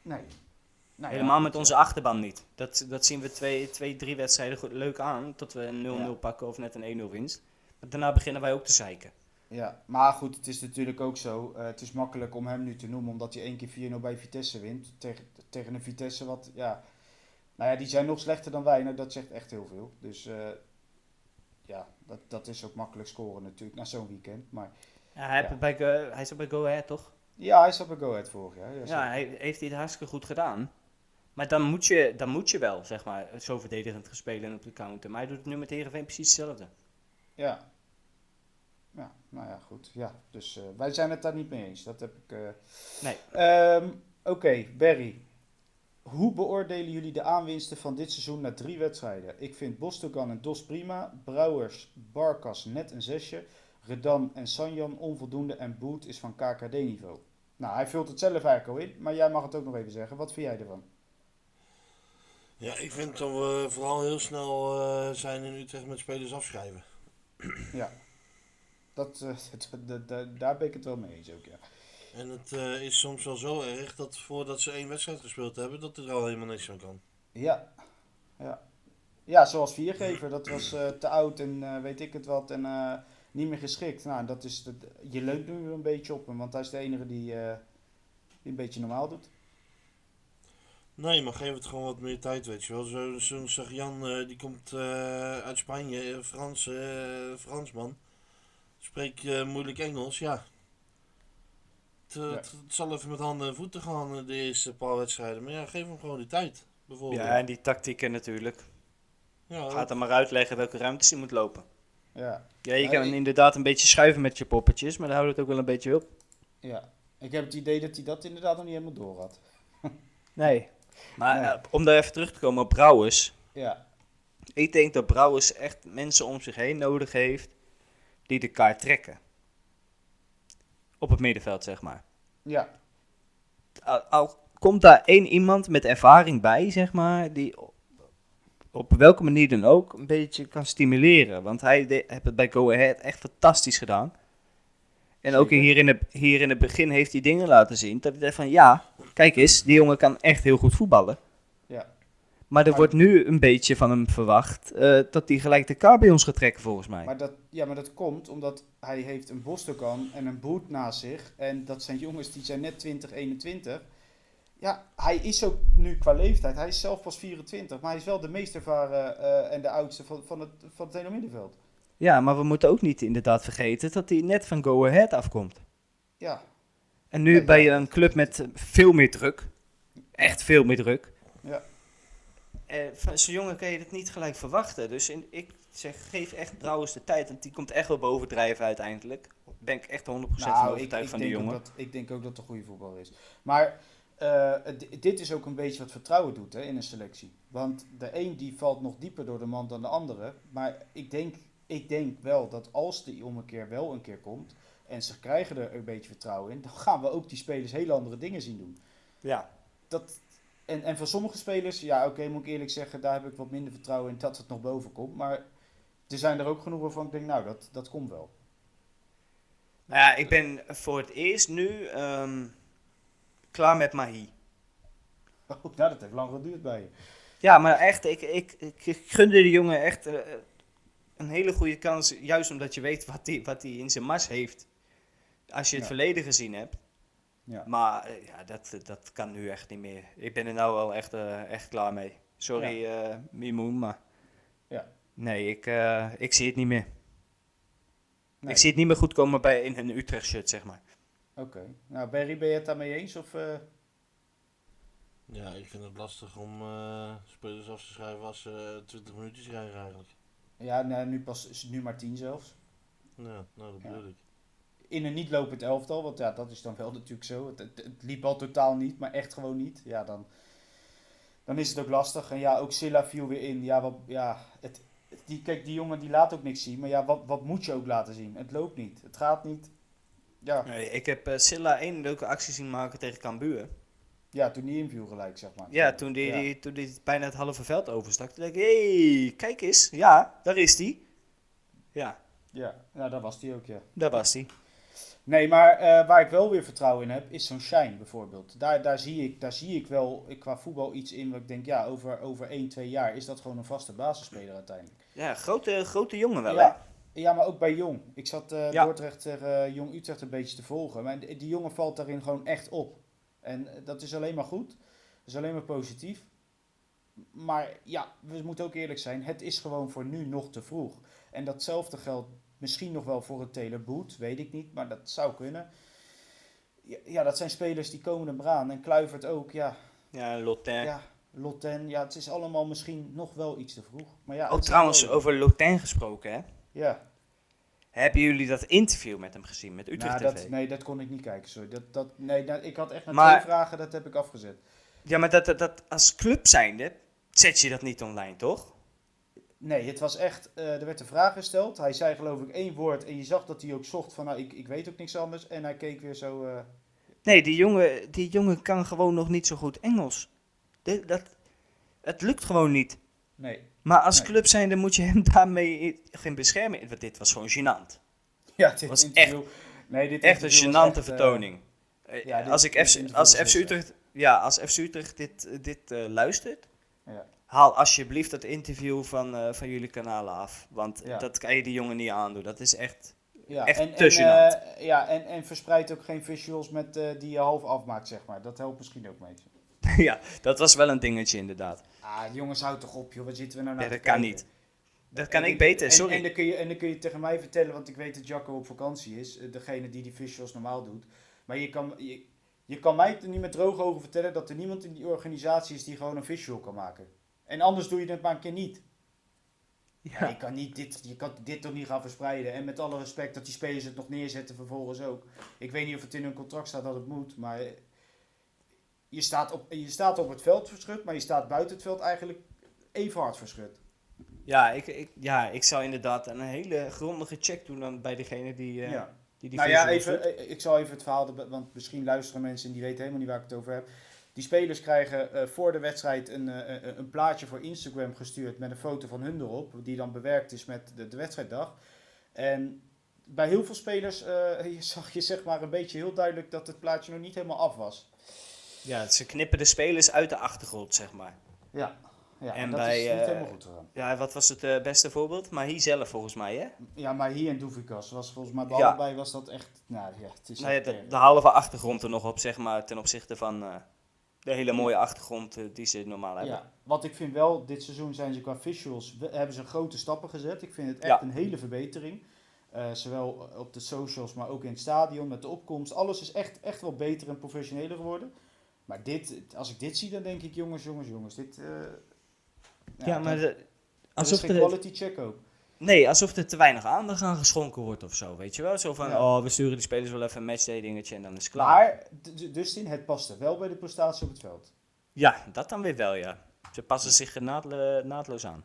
Nee. Nou ja, helemaal met onze achterban niet. Dat, dat zien we twee, twee, drie wedstrijden goed, leuk aan. Tot we een 0-0 Ja. pakken of net een 1-0 winst. Maar daarna beginnen wij ook te zeiken. Ja, maar goed, het is natuurlijk ook zo. eh, het is makkelijk om hem nu te noemen, omdat hij één keer 4-0 bij Vitesse wint. Tegen, tegen een Vitesse wat, ja... Nou ja, die zijn nog slechter dan wij. Nou, dat zegt echt heel veel. Dus eh, ja, dat, dat is ook makkelijk scoren natuurlijk na zo'n weekend. Maar Ja, hij, Ja. bij, hij is ook bij Go Ahead, toch? ja, hij zat bij Go Ahead vorig jaar. Ja, Ja, hij heeft hij het hartstikke goed gedaan. Maar dan moet je, dan moet je wel, zeg maar, zo verdedigend gespelen op de counter. Maar hij doet het nu met Heerenveen precies hetzelfde. ja. Ja, nou ja, goed. Ja, dus eh, wij zijn het daar niet mee eens. Dat heb ik... eh, Nee. Ehm, Oké, Barry. Hoe beoordelen jullie de aanwinsten van dit seizoen na drie wedstrijden? Ik vind Bostogan en Dos prima. Brouwers, Barkas net een zesje. Redan en Sanjan onvoldoende. En Boet is van KKD-niveau. Nou, hij vult het zelf eigenlijk al in. Maar jij mag het ook nog even zeggen. Wat vind jij ervan? Ja, ik vind dat we vooral heel snel eh, zijn in Utrecht met spelers afschrijven. Ja. Dat, eh, dat- daar ben ik het wel mee eens ook, ja. En het eh, is soms wel zo erg dat voordat ze één wedstrijd gespeeld hebben, dat er al helemaal niks van kan. Ja. Ja, ja zoals viergever. Dat was te oud en weet ik het wat. En niet meer geschikt. Nou, dat is je leunt nu een beetje op hem. Want hij is de enige die, die een beetje normaal doet. Nee, maar geef het gewoon wat meer tijd, weet je wel. Zo'n zo, Jan, eh, die komt eh, uit Spanje, eh, Frans, eh, Fransman. Spreekt eh, moeilijk Engels, ja. Het, Ja. het, het zal even met handen en voeten gaan de eerste paar wedstrijden. Maar ja, geef hem gewoon die tijd, bijvoorbeeld. Ja, en die tactieken natuurlijk. Ja, Gaat hem maar uitleggen welke ruimtes hij moet lopen. Ja. Ja, je Ja, kan ik- inderdaad een beetje schuiven met je poppetjes, maar dan houdt het ook wel een beetje op. ja. Ik heb het idee dat hij dat inderdaad nog niet helemaal door had. Nee. Maar eh, om daar even terug te komen op Brouwers. Ja. Ik denk dat Brouwers echt mensen om zich heen nodig heeft die de kaart trekken. Op het middenveld, zeg maar. Ja. Al, al komt daar één iemand met ervaring bij, zeg maar, die op, welke manier dan ook een beetje kan stimuleren. Want hij heeft het bij Go Ahead echt fantastisch gedaan. En ook hier in, het, hier in het begin heeft hij dingen laten zien. Dat ik dacht van, ja, kijk eens, die jongen kan echt heel goed voetballen. Ja. Maar er Maar- wordt nu een beetje van hem verwacht eh, dat hij gelijk de kaart bij ons gaat trekken, volgens mij. Maar dat, ja, maar dat komt omdat hij heeft een Bostokan en een Boet naast zich. En dat zijn jongens die zijn net 20, 21. Ja, hij is ook nu qua leeftijd. Hij is zelf pas 24. Maar hij is wel de meest ervaren eh, en de oudste van, van, het, van het hele middenveld. Ja, maar we moeten ook niet inderdaad vergeten dat hij net van Go Ahead afkomt. Ja, En nu Ja, bij ja. een club met veel meer druk. Echt veel meer druk. Ja. Eh, van zo'n jongen kan je het niet gelijk verwachten. Dus in, ik zeg, geef echt Brouwers de tijd. Want die komt echt wel bovendrijven uiteindelijk. Daar ben ik echt 100% van nou, ik, overtuigd ik, van die denk ook jongen. dat, ik denk ook dat het een goede voetballer is. Maar eh, dit is ook een beetje wat vertrouwen doet hè, in een selectie. Want de een die valt nog dieper door de man dan de andere. Maar ik denk, ik denk wel dat als die om een keer wel een keer komt... en ze krijgen er een beetje vertrouwen in... dan gaan we ook die spelers hele andere dingen zien doen. Ja. Dat, en, en voor sommige spelers, ja oké, moet ik eerlijk zeggen... daar heb ik wat minder vertrouwen in dat het nog boven komt. Maar er zijn er ook genoeg waarvan ik denk, nou, dat, dat komt wel. Nou ja, ik ben voor het eerst nu ehm, klaar met Mahi. Oh, nou, dat heeft lang geduurd bij je. Ja, maar echt, ik, ik, ik, ik gunde de jongen echt eh, een hele goede kans. Juist omdat je weet wat hij wat hij in zijn mars heeft. Als je het Ja. verleden gezien hebt. Ja. Maar eh, ja, dat, dat kan nu echt niet meer. Ik ben er nou wel echt, eh, echt klaar mee. Sorry, eh Mimoen, maar... Ja. Nee, ik, eh, ik zie het niet meer. Nee. Ik zie het niet meer goed komen bij in een Utrecht shirt, zeg maar. Oké. Nou, Barry, ben je het daarmee eens? Of, eh, Ja, ik vind het lastig om eh, spelers af te schrijven als ze 20 minuutjes krijgen eigenlijk. Ja, nou, nu pas is het nu maar 10 zelfs. Ja, nou dat Ja. bedoel ik. In een niet lopend elftal, want ja, dat is dan wel natuurlijk zo. Het, het, het liep al totaal niet, maar echt gewoon niet. Ja, dan, dan is het ook lastig. En ja, ook Silla viel weer in. Ja, wat, ja het, die, kijk, die jongen die laat ook niks zien. Maar ja, wat, wat moet je ook laten zien? Het loopt niet. Het gaat niet. Ja, Nee, ik heb eh, Silla één leuke actie zien maken tegen Cambuur. Ja toen die inviel gelijk, zeg maar. Ja, toen die, Ja. die, toen die bijna het halve veld overstak. Toen dacht ik, hé, hey, kijk eens. Ja, daar is die. Ja, Ja, ja daar was die ook, ja. daar was die. Nee, maar eh, waar ik wel weer vertrouwen in heb, is zo'n Shine bijvoorbeeld. Daar, daar, zie ik, daar zie ik wel qua voetbal iets in wat ik denk, ja, over, over 1, 2 jaar is dat gewoon een vaste basisspeler uiteindelijk. Ja, grote, grote jongen wel, hè? ja, ja, maar ook bij Jong. Ik zat eh Ja. Dordrecht tegen eh, Jong Utrecht een beetje te volgen. Maar die jongen valt daarin gewoon echt op. En eh, dat is alleen maar goed. Dat is alleen maar positief. Maar ja, we moeten ook eerlijk zijn. Het is gewoon voor nu nog te vroeg. En datzelfde geldt misschien nog wel voor een Taylor Boot. Weet ik niet, maar dat zou kunnen. Ja, dat zijn spelers die komen er maar aan. En Kluivert ook, ja. Ja, Lotin. ja Lotten, ja, het is allemaal misschien nog wel iets te vroeg. Maar ja, het Oh, trouwens, over Lotin gesproken, hè? Ja, Hebben jullie dat interview met hem gezien, met Utrecht Nou, TV? dat, nee, dat kon ik niet kijken, sorry. Dat, dat, nee, dat- ik had echt naar Maar- twee vragen, dat heb ik afgezet. Ja, maar dat, dat, dat, als club zijnde zet je dat niet online, toch? Nee, het was echt, eh, er werd een vraag gesteld. Hij zei geloof ik één woord en je zag dat hij ook zocht van, nou, ik, ik weet ook niks anders. En hij keek weer zo, eh, Nee, die jongen, die jongen kan gewoon nog niet zo goed Engels. Dit- dat, het lukt gewoon niet. nee. Maar als Nee. club zijnde moet je hem daarmee geen beschermen. Want dit was gewoon gênant. Ja, dit Was interview, nee, dit Echt een gênante echt, eh, vertoning. Eh, ja, dit- als ik FC, interview als FC heel Utrecht, ja, als FC Utrecht dit, eh, dit eh, luistert, Ja. haal alsjeblieft dat interview van, eh, van jullie kanalen af. Want Ja. dat kan je die jongen niet aandoen. Dat is echt... Ja, Echt en, te en, eh, ja, en, en verspreid ook geen visuals met, eh, die je half afmaakt, zeg maar. Dat helpt misschien ook mee. ja, dat was wel een dingetje inderdaad. Ah, jongens, houd toch op, joh. Wat zitten we nou naar Ja, te dat kan kijken? niet. Dat En kan ik ik- beter, en- sorry. En, dan kun je, en dan kun je tegen mij vertellen, want ik weet dat Jacco op vakantie is. eh, Degene die die visuals normaal doet. Maar je kan, je, je kan mij niet met droge ogen vertellen dat er niemand in die organisatie is die gewoon een visual kan maken. En anders doe je het maar een keer niet. Ja. Je, kan niet dit, je kan dit toch niet gaan verspreiden. En met alle respect dat die spelers het nog neerzetten vervolgens ook. Ik weet niet of het in hun contract staat dat het moet, maar je staat op, je staat op het veld verschut, maar je staat buiten het veld eigenlijk even hard verschut. Ja, ik, ik, ja, ik zou inderdaad een hele grondige check doen dan bij degene die, ja. die die nou ja, even, doet. eh, ik zal even het verhaal, want misschien luisteren mensen en die weten helemaal niet waar ik het over heb. Die spelers krijgen eh, voor de wedstrijd een, een- plaatje voor Instagram gestuurd met een foto van hun erop, die dan bewerkt is met de, de wedstrijddag. En bij heel veel spelers zag je zeg maar een beetje heel duidelijk dat het plaatje nog niet helemaal af was. Ja, ze knippen de spelers uit de achtergrond, zeg maar. Ja, ja En dat bij, is niet eh, helemaal goed gegaan. Ja, wat was het eh, beste voorbeeld? Maar hier zelf volgens mij, hè? Ja, maar hier en Doevikas was volgens mij bij Ja. allebei was dat echt, nou ja, het is Nou ja, de, halve achtergrond er nog op, zeg maar, ten opzichte van eh, de hele mooie achtergrond eh, die ze normaal hebben. Ja, wat ik vind wel, dit seizoen zijn ze qua visuals, we- hebben ze grote stappen gezet. Ik vind het echt Ja. een hele verbetering. Eh, zowel op de socials, maar ook in het stadion, met de opkomst. Alles is echt, echt wel beter en professioneler geworden. Maar dit, als ik dit zie, dan denk ik, jongens, jongens, jongens, dit... eh, Ja, maar de- alsof er, quality check ook. nee, alsof er te weinig aandacht aan geschonken wordt of zo, weet je wel? Zo van, Ja. oh, we sturen die spelers wel even een matchday dingetje en dan is het klaar. Maar, d- d- Dustin, het paste wel bij de prestatie op het veld. Ja, dat dan weer wel, ja. Ze passen zich naadle- naadloos aan.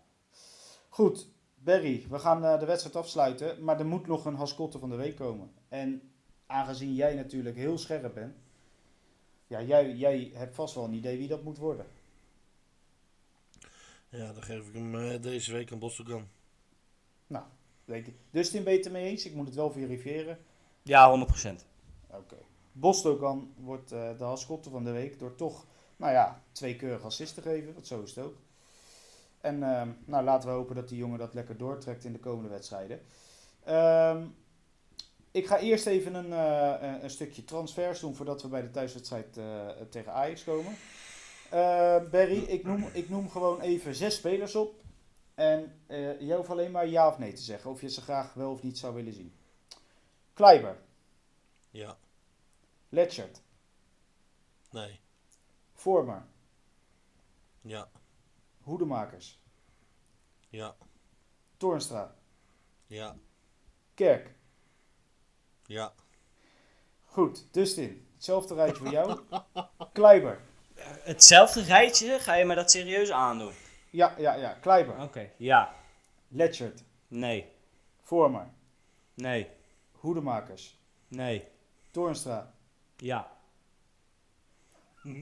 Goed, Barry, we gaan eh, de wedstrijd afsluiten, maar er moet nog een haskotte van de week komen. En aangezien jij natuurlijk heel scherp bent, ja, jij, jij hebt vast wel een idee wie dat moet worden. Ja, dan geef ik hem eh, deze week aan Bosselgan. Weet ik. Dustin ben je het ermee eens? Ik moet het wel verifiëren. Ja, 100%. Oké. Bostogan wordt eh, de haskotte van de week door toch, nou ja, twee keurige assists te geven, want zo is het ook. En ehm, nou, laten we hopen dat die jongen dat lekker doortrekt in de komende wedstrijden. Ehm, ik ga eerst even een, eh, een- een stukje transfers doen voordat we bij de thuiswedstrijd eh, tegen Ajax komen. Eh, Barry, ik noem, ik noem gewoon even zes spelers op. En jij hoeft alleen maar ja of nee te zeggen, of je ze graag wel of niet zou willen zien. Kleiber, Ja, Letchert, nee, Vormer, ja, Hoedemakers, ja, Toornstra, ja, Kerk. Ja. Goed, Dustin, hetzelfde rijtje voor jou. Kleiber. Hetzelfde rijtje, ga je me dat serieus aandoen? Ja, ja, ja, Kleiber. Oké. Ja. Letchert, Nee. Vormer, Nee. Hoedemakers, Nee. Toornstra. Ja.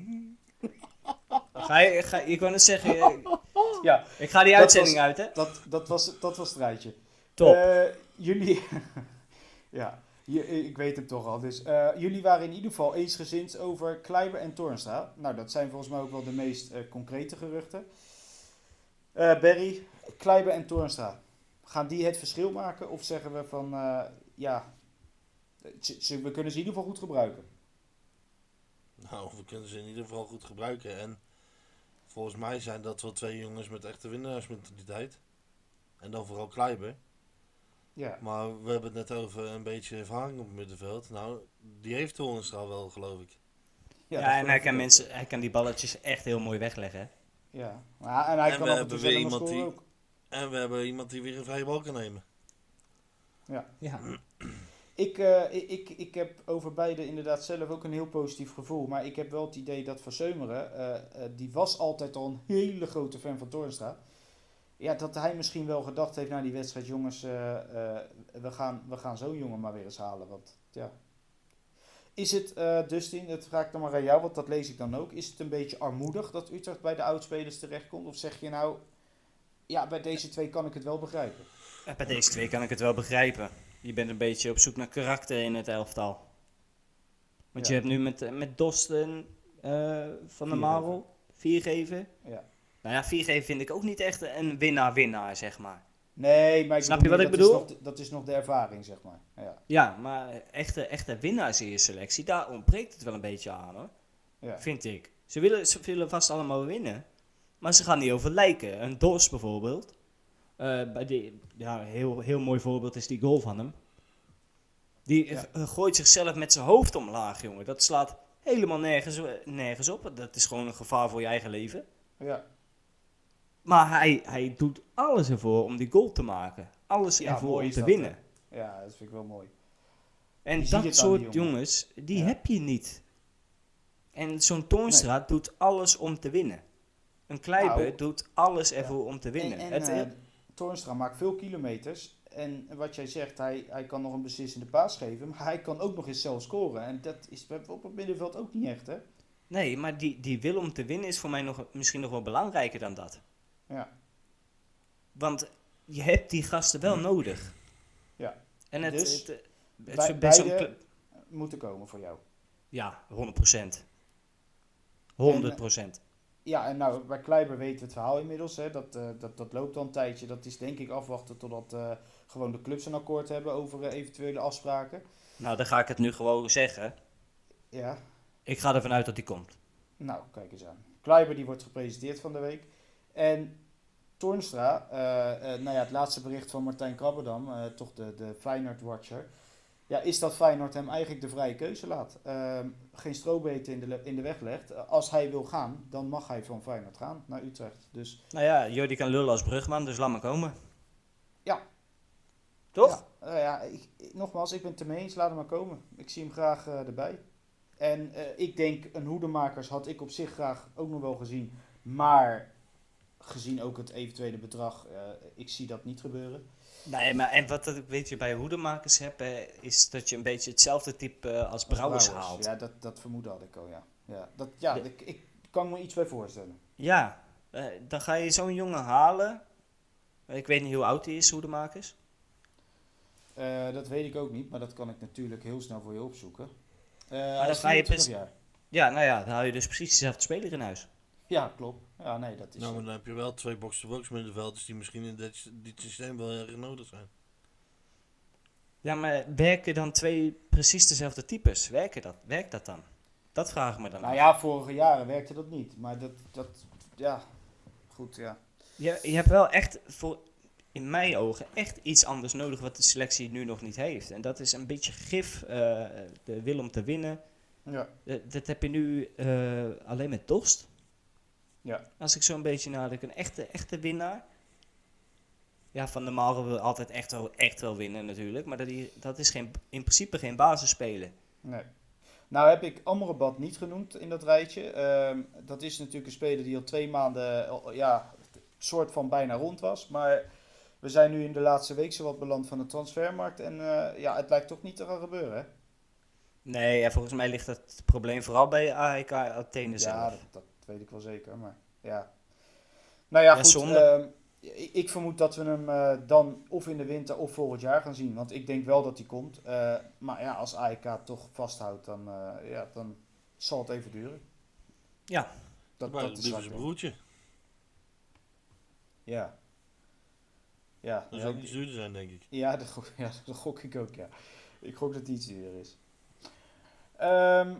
Ga je, ga, ik wou net zeggen, eh, Ja, ik ga die Dat uitzending was- uit, hè? dat, dat, was, dat was het rijtje. Top. Eh, jullie, ja, je- ik weet het toch al. Dus eh, jullie waren in ieder geval eensgezind over Kleiber en Toornstra. Nou, dat zijn volgens mij ook wel de meest eh, concrete geruchten. Eh Barry, Kleiber en Toornstra. Gaan die het verschil maken? Of zeggen we van, eh, ja, we kunnen ze in ieder geval goed gebruiken? Nou, we kunnen ze in ieder geval goed gebruiken. En volgens mij zijn dat wel twee jongens met echte winnaarsmentaliteit. En dan vooral Kleiber. Ja, Maar we hebben het net over een beetje ervaring op het middenveld. Nou, die heeft Toornstra wel, geloof ik. Ja, en hij kan, mensen, hij kan die balletjes echt heel mooi wegleggen. Ja, maar, en hij En kan we hebben weer iemand die- ook. En we hebben iemand die weer een vrije bal kan nemen. Ja. Ik, eh, ik, ik, ik heb over beide inderdaad zelf ook een heel positief gevoel. Maar ik heb wel het idee dat Verseumeren, eh, eh, die was altijd al een hele grote fan van Toornstra. Ja, dat hij misschien wel gedacht heeft na die wedstrijd, jongens, eh, eh, we gaan, we gaan zo'n jongen maar weer eens halen. Want, ja. Is het, eh, Dustin, dat vraag ik dan maar aan jou, want dat lees ik dan ook. Is het een beetje armoedig dat Utrecht bij de oudspelers terechtkomt? Of zeg je nou, ja, bij deze twee kan ik het wel begrijpen? Ja, Bij deze twee kan ik het wel begrijpen. Je bent een beetje op zoek naar karakter in het elftal. Want je hebt nu met, met Dosten van Viergever. Marel, viergeven. Ja. Nou ja, viergeven vind ik ook niet echt een winnaar-winnaar, zeg maar. Nee, maar ik Snap je wat ik dat bedoel? Is nog, dat is nog de ervaring, zeg maar. Ja. Ja, maar echte, echte winnaars in je selectie, daar ontbreekt het wel een beetje aan hoor. Ja. Vind ik. Ze willen, ze willen vast allemaal winnen. Maar ze gaan niet over lijken. Een Dos bijvoorbeeld. eh, bij die, ja, heel, heel mooi voorbeeld is die goal van hem. Die Ja. gooit zichzelf met zijn hoofd omlaag, jongen. Dat slaat helemaal nergens, nergens op. Dat is gewoon een gevaar voor je eigen leven. Ja. Maar hij, hij doet alles ervoor om die goal te maken. Alles Ja, ervoor om te dat, winnen. ja, dat vind ik wel mooi. En Je dat die soort jongen. jongens, die Ja. heb je niet. En zo'n Toornstra doet alles om te winnen. Een Kleiber Nou, doet alles ervoor om te winnen. En, en Het- eh, Toornstra maakt veel kilometers. En wat jij zegt, hij, hij kan nog een beslissende paas geven. Maar hij kan ook nog eens zelf scoren. En dat is op het middenveld ook niet echt, hè? nee, maar die, die wil om te winnen is voor mij nog, misschien nog wel belangrijker dan dat. Ja. Want je hebt die gasten wel nodig. Ja. En het, Dus, het, het, het bij- beide- Moeten komen voor jou. Ja, 100 procent. 100 procent. Ja, en nou, bij Kleiber weten we het verhaal inmiddels. Hè? Dat, eh, dat, dat loopt al een tijdje. Dat is denk ik afwachten totdat eh, gewoon de clubs een akkoord hebben over eh, eventuele afspraken. Nou, dan ga ik het nu gewoon zeggen. Ja, Ik ga ervan uit dat die komt. Nou, kijk eens aan. Kleiber die wordt gepresenteerd van de week. En Toornstra, eh, eh, nou ja, het laatste bericht van Martijn Krabberdam, eh, toch de, de Feyenoord-watcher. Ja, is dat Feyenoord hem eigenlijk de vrije keuze laat. Ehm, geen strobeten in de, in de weg legt. Als hij wil gaan, dan mag hij van Feyenoord gaan naar Utrecht. Dus Nou ja, Jordi kan lullen als brugman, dus laat maar komen. Ja. Toch? Ja, eh, ja ik, ik- nogmaals, ik ben het ermee eens. Laat hem maar komen. Ik zie hem graag erbij. En ik denk, een hoedemakers had ik op zich graag ook nog wel gezien. Maar gezien ook het eventuele bedrag, eh, ik zie dat niet gebeuren. Nee, maar en wat ik weet je bij hoedemakers heb, is dat je een beetje hetzelfde type eh, als Brouwers Brouwers, haalt. Ja, dat, dat vermoedde had ik al, ja. Ja, dat, ja De- ik, ik kan me iets bij voorstellen. Ja, eh, dan ga je zo'n jongen halen. Ik weet niet hoe oud hij is, hoedemakers. Dat weet ik ook niet, maar dat kan ik natuurlijk heel snel voor je opzoeken. Dan ga je 24 pres- jaar. Ja, nou ja, dan hou je dus precies dezelfde speler in huis. Ja, klopt. Ja, nee, dat is... Nou, maar dan heb je wel twee box-to-box middenvelders die misschien in dit, dit systeem wel erg nodig zijn. Ja, maar werken dan twee precies dezelfde types? Werken dat? Werkt dat dan? Dat vraag ik me dan Nou af. ja, vorige jaren werkte dat niet. Maar dat, dat ja, goed, ja. Je, je hebt wel echt, voor, in mijn ogen, echt iets anders nodig wat de selectie nu nog niet heeft. En dat is een beetje gif, eh, de wil om te winnen. Ja, Eh, dat heb je nu eh, alleen met Dost. Ja. Als ik zo'n beetje nadenk, een echte, echte winnaar. Ja, Van der Marel wil altijd echt wel, echt wel winnen natuurlijk. Maar dat, die, dat is geen, in principe geen basisspeler. Nee. Nou heb ik Amrabat niet genoemd in dat rijtje. Ehm, dat is natuurlijk een speler die al twee maanden, eh, ja, soort van bijna rond was. Maar we zijn nu in de laatste week zowat beland van de transfermarkt. En eh, ja, het lijkt toch niet te gaan gebeuren, hè? Nee, en volgens mij ligt het probleem vooral bij AEK Athene Ja, zelf. dat, dat weet ik wel zeker, maar ja. Nou ja, Ja, goed. zonde. ehm, ik, ik vermoed dat we hem eh, dan of in de winter of volgend jaar gaan zien. Want ik denk wel dat hij komt. Eh, maar ja, als AEK toch vasthoudt, dan, eh, ja, dan zal het even duren. Ja. Dat, Maar dat dat is zijn broertje. Ja. Ja, Dat ja, zou iets duurder zijn, denk ik. Ja, dat gok, ja, dat gok ik ook, ja. Ik gok dat het iets duurder is. Ehm,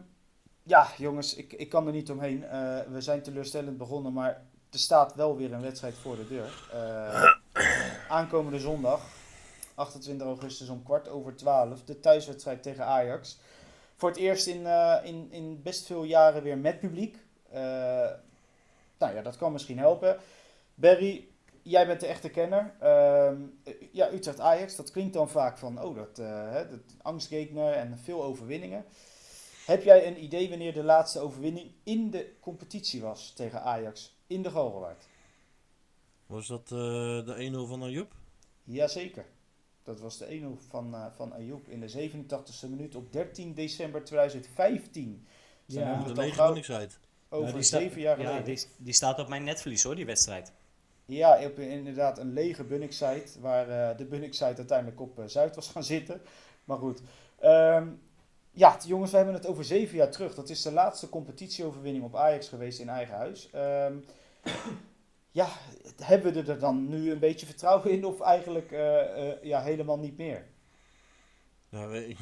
ja, jongens, ik, ik kan er niet omheen. Eh, we zijn teleurstellend begonnen, maar er staat wel weer een wedstrijd voor de deur. Eh, aankomende zondag, 28 augustus om kwart over 12, de thuiswedstrijd tegen Ajax. Voor het eerst in, eh, in, in best veel jaren weer met publiek. Nou ja, dat kan misschien helpen. Barry, jij bent de echte kenner. Ehm, eh, ja, Utrecht-Ajax, dat klinkt dan vaak van, oh, dat, dat en veel overwinningen. Heb jij een idee wanneer de laatste overwinning in de competitie was tegen Ajax in de Galgenwaard? Was dat eh, de 1-0 van Ayoub? Jazeker. Dat was de 1-0 van, eh van Ayoub in de 87e minuut op 13 december 2015. Dus dan Ja. De over Ja, die sta- zeven jaar Ja, geleden. die, die staat op mijn netvlies hoor, die wedstrijd. Ja, op een- inderdaad een lege Bunnik-site, waar eh, de Bunnik-site uiteindelijk op Zuid was gaan zitten. Maar goed. Ehm, ja, jongens, we hebben het over zeven jaar terug. Dat is de laatste competitieoverwinning op Ajax geweest in eigen huis. Ehm, ja, hebben we er dan nu een beetje vertrouwen in of eigenlijk eh, eh, ja, helemaal niet meer?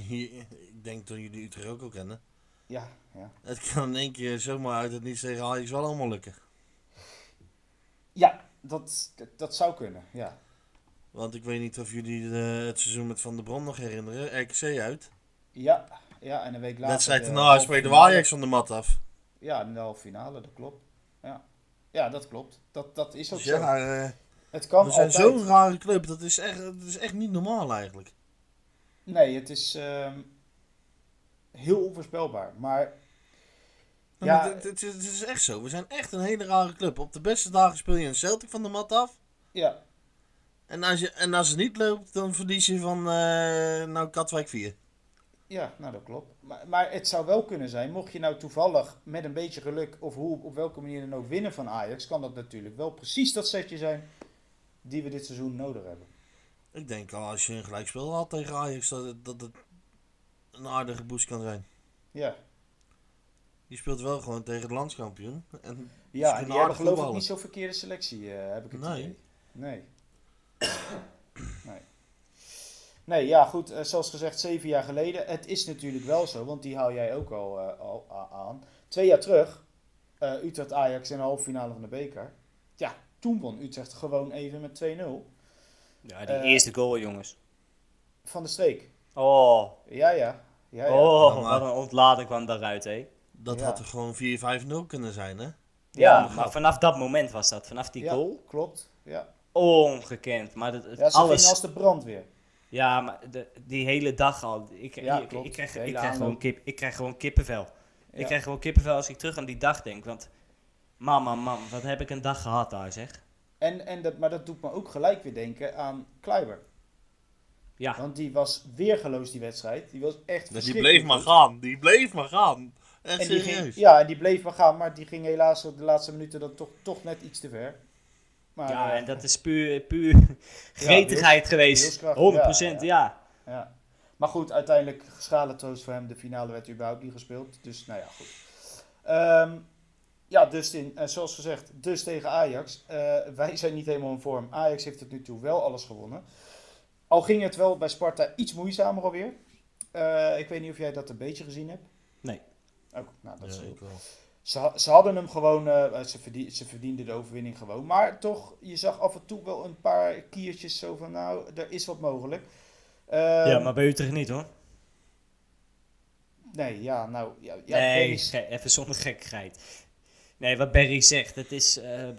Hier, ik denk dat jullie Utrecht ook al kennen. Ja, ja. Het kan in één keer zomaar uit het niets tegen Ajax wel allemaal lukken. Ja, dat, dat, dat zou kunnen, ja. Want ik weet niet of jullie de- het seizoen met Van der Brom nog herinneren. RKC uit. Ja, ja en een week later... Wedstrijd de daarna speelde finale. Ajax van de mat af. Ja, in de halve finale, dat klopt. Ja, ja dat klopt. Dat, dat is ook Dus zo. ja, eh, Het kan we zijn zo'n rare club. Dat is, echt, dat is echt niet normaal eigenlijk. Nee, het is ehm, heel onvoorspelbaar. Maar Ja, Ja. maar het, het, is- het is echt zo. We zijn echt een hele rare club. Op de beste dagen speel je een Celtic van de mat af. ja, En als, je, en als het niet loopt, dan verlies je van eh nou, Katwijk 4. Ja, nou dat klopt. Maar, maar het zou wel kunnen zijn, mocht je nou toevallig met een beetje geluk of hoe, op welke manier dan ook winnen van Ajax, kan dat natuurlijk wel precies dat setje zijn die we dit seizoen nodig hebben. Ik denk al als je een gelijkspel had tegen Ajax, dat het, dat het een aardige boost kan zijn. Ja, Je speelt wel gewoon tegen de landskampioen. En ja en die hebben geloof ik niet zo'n verkeerde selectie, eh, heb ik het Nee. idee. Nee. nee. Nee, ja goed, eh, zoals gezegd, zeven jaar geleden. Het is natuurlijk wel zo, want die haal jij ook al, eh, al aan. Twee jaar terug, eh, Utrecht-Ajax in de halve finale van de beker. Ja, toen won Utrecht gewoon even met 2-0 Ja, die eerste goal, jongens. van de streek. Oh, Ja, ja. ja, ja. oh Ja, maar- wat een ontlading kwam daaruit, hé. dat Ja. had er gewoon 4-5-0 kunnen zijn, hè? Ja, Ja, maar vanaf dat moment was dat, vanaf die Ja, goal, klopt. Ja, ongekend. Maar het- ja ze alles, als de brandweer. Ja, maar de, die hele dag al, ik, Ja, ik, krijg, ik, krijg gewoon kip, ik krijg gewoon kippenvel. Ja. Ik krijg gewoon kippenvel als ik terug aan die dag denk, want man, man, man, wat heb ik een dag gehad daar, zeg. En, en dat, maar dat doet me ook gelijk weer denken aan Kleiber. Ja, Want die was weer geloos die wedstrijd. Die was echt Dus die bleef maar gaan. Die bleef maar gaan. Echt En die serieus. ging, ja, en die bleef maar gaan, maar die ging helaas op de laatste minuten dan toch, toch net iets te ver. Maar, ja eh, en dat is puur, puur gretigheid geweest. wilskracht, 100%, ja, ja. ja. Maar goed, uiteindelijk troost voor hem. De finale werd überhaupt niet gespeeld. Dus nou ja, goed. Ehm, ja, Dustin, eh, zoals gezegd, dus tegen Ajax. Eh, wij zijn niet helemaal in vorm. Ajax heeft tot nu toe wel alles gewonnen. Al ging het wel bij Sparta iets moeizamer alweer. Eh, ik weet niet of jij dat een beetje gezien hebt. Nee. Ook, nou, dat is Ja, goed. Ze, ze hadden hem gewoon, eh, ze, verdien, ze verdienden de overwinning gewoon. Maar toch, je zag af en toe wel een paar kiertjes zo van, nou, er is wat mogelijk. Ehm, Ja, maar bij Utrecht niet hoor. Nee, ja, nou, ja, ja nee, even zonder gekkigheid. Nee, wat Barry zegt, het is, eh,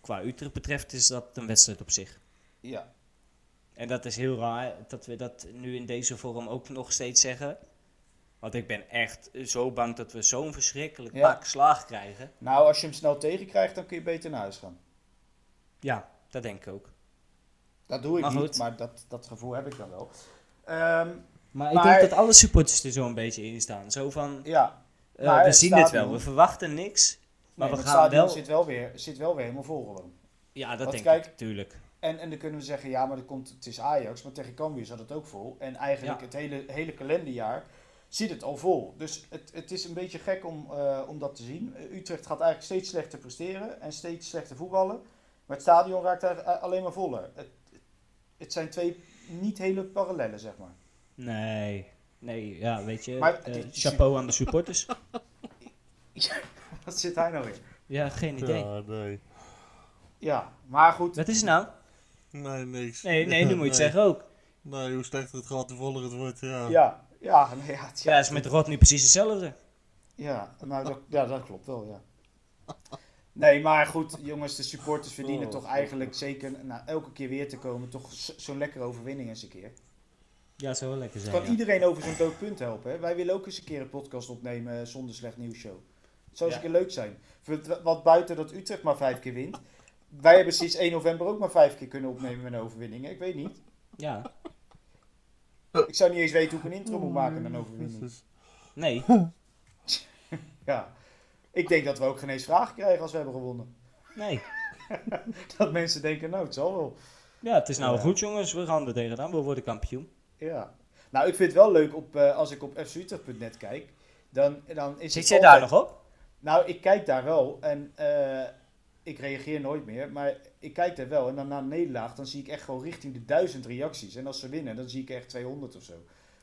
qua Utrecht betreft, is dat een wedstrijd op zich. ja, En dat is heel raar dat we dat nu in deze vorm ook nog steeds zeggen. Want ik ben echt zo bang dat we zo'n verschrikkelijk Ja. pak slaag krijgen. nou, als je hem snel tegenkrijgt, dan kun je beter naar huis gaan. Ja, dat denk ik ook. Dat doe ik Maar niet, maar dat, dat gevoel heb ik dan wel. Ehm, Maar ik denk dat alle supporters er zo een beetje in staan. Zo van, ja, eh, we zien het stadion- wel, we verwachten niks. Maar nee, we gaan wel... Zit wel, weer, zit wel weer helemaal vol gewoon. Ja, dat Want denk kijk- ik, tuurlijk. En, en dan kunnen we zeggen, ja, maar dat komt, het is Ajax, maar tegen Cambuur zat het ook vol. En eigenlijk Ja. het hele, hele kalenderjaar zit het al vol. Dus het, het is een beetje gek om, eh, om dat te zien. Eh, Utrecht gaat eigenlijk steeds slechter presteren en steeds slechter voetballen. Maar het stadion raakt eigenlijk alleen maar voller. Het, het zijn twee niet hele parallellen, zeg maar. Nee, nee, ja, weet je, Maar eh, chapeau aan de supporters. Wat zit hij nou weer? ja, geen idee. Ja, nee. Ja, maar goed. Wat is het nou? Nee, niks. Nee, nee, nu moet je het Nee. zeggen ook. Nee, hoe slechter het gaat, hoe voller het wordt, ja. Ja, ja, nee, ja, het- Ja, is met Rot nu precies hetzelfde. Ja, nou, dat, ja, dat klopt wel, ja. Nee, maar goed, jongens, de supporters verdienen Oh, toch eigenlijk zeker nou, elke keer weer te komen. Toch zo- zo'n lekkere overwinning eens een keer. Ja, zou wel lekker Het zijn. kan ja. iedereen over zo'n dood punt helpen. Hè? Wij willen ook eens een keer een podcast opnemen eh, zonder slecht nieuwsshow. Het zou eens Ja. een keer leuk zijn. Voor- Want buiten dat Utrecht maar vijf keer wint. Wij hebben sinds 1 november ook maar vijf keer kunnen opnemen met een overwinning. hè? Ik weet niet. Ja, Ik zou niet eens weten hoe ik een intro moet maken een overwinning. nee. Ja. Ik denk dat we ook geen eens vragen krijgen als we hebben gewonnen. Nee. Dat mensen denken, nou, het zal wel. Ja, het is nou Ja. goed jongens, we gaan er tegenaan, we worden kampioen. Ja. Nou, ik vind het wel leuk op, eh, als ik op fcutrecht.net kijk. Dan, dan is Zit jij daar nog op? Nou, ik kijk daar wel en eh, ik reageer nooit meer. Maar ik kijk daar wel en dan na een nederlaag, dan zie ik echt gewoon richting de duizend reacties. En als ze winnen, dan zie ik echt 200 of zo.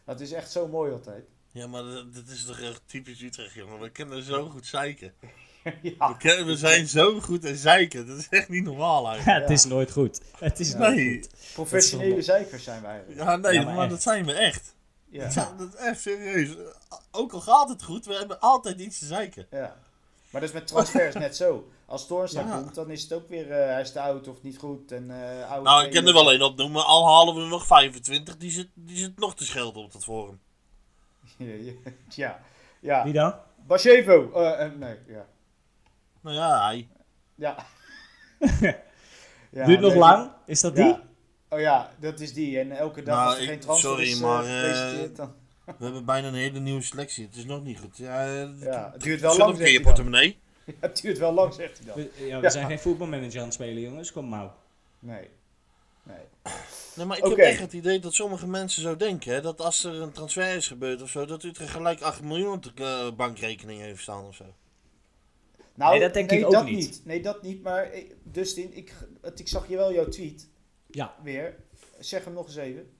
Dat is echt zo mooi altijd. Ja, maar dat- dit is toch echt typisch Utrecht, jongen. We kunnen zo goed zeiken. ja. We, kennen- we zijn zo goed in zeiken. Dat is echt niet normaal Ja, eigenlijk. het is nooit goed. Het is Ja. nooit Nee. goed. Professionele zeikers zijn wij eigenlijk. Ja, nee, Ja, maar dat zijn we echt. Ja. Ja. Dat is echt serieus. Ook al gaat het goed, we hebben altijd iets te zeiken. ja. Maar dat is met transfers net zo. Als Toornstra Ja. komt, dan is het ook weer, eh, hij is te oud of niet goed. En, eh oude Nou, ik kan er wel één opnoemen. Al halen we er nog 25, die zit, die zit nog te schelden op dat forum. ja, ja. Wie dan? Bashevo. eh, nee, ja. Nou ja, hij. Ja. Ja, Duurt nog nee, lang? Is dat die? Oh ja, dat is die. En elke dag Nou, als er ik- geen transfer sorry, is maar, eh, gepresenteerd, dan... We hebben bijna een hele nieuwe selectie. Het is nog niet goed. Ja, Ja, het duurt wel zit lang, hij dan. portemonnee. Het duurt wel lang, zegt hij dan. We, ja, we Ja. zijn geen voetbalmanager aan het spelen jongens, kom nou. Nee. Nee. Nee, maar ik heb echt het idee dat sommige mensen zo denken. Hè, dat als er een transfer is gebeurd of zo, dat Utrecht gelijk 8 miljoen op de eh, bankrekening heeft staan of zo. Nou, Nee, dat denk ik ook dat niet. Nee, dat niet. Maar eh, Dustin, ik, ik zag je wel jouw tweet Ja, weer. Zeg hem nog eens even.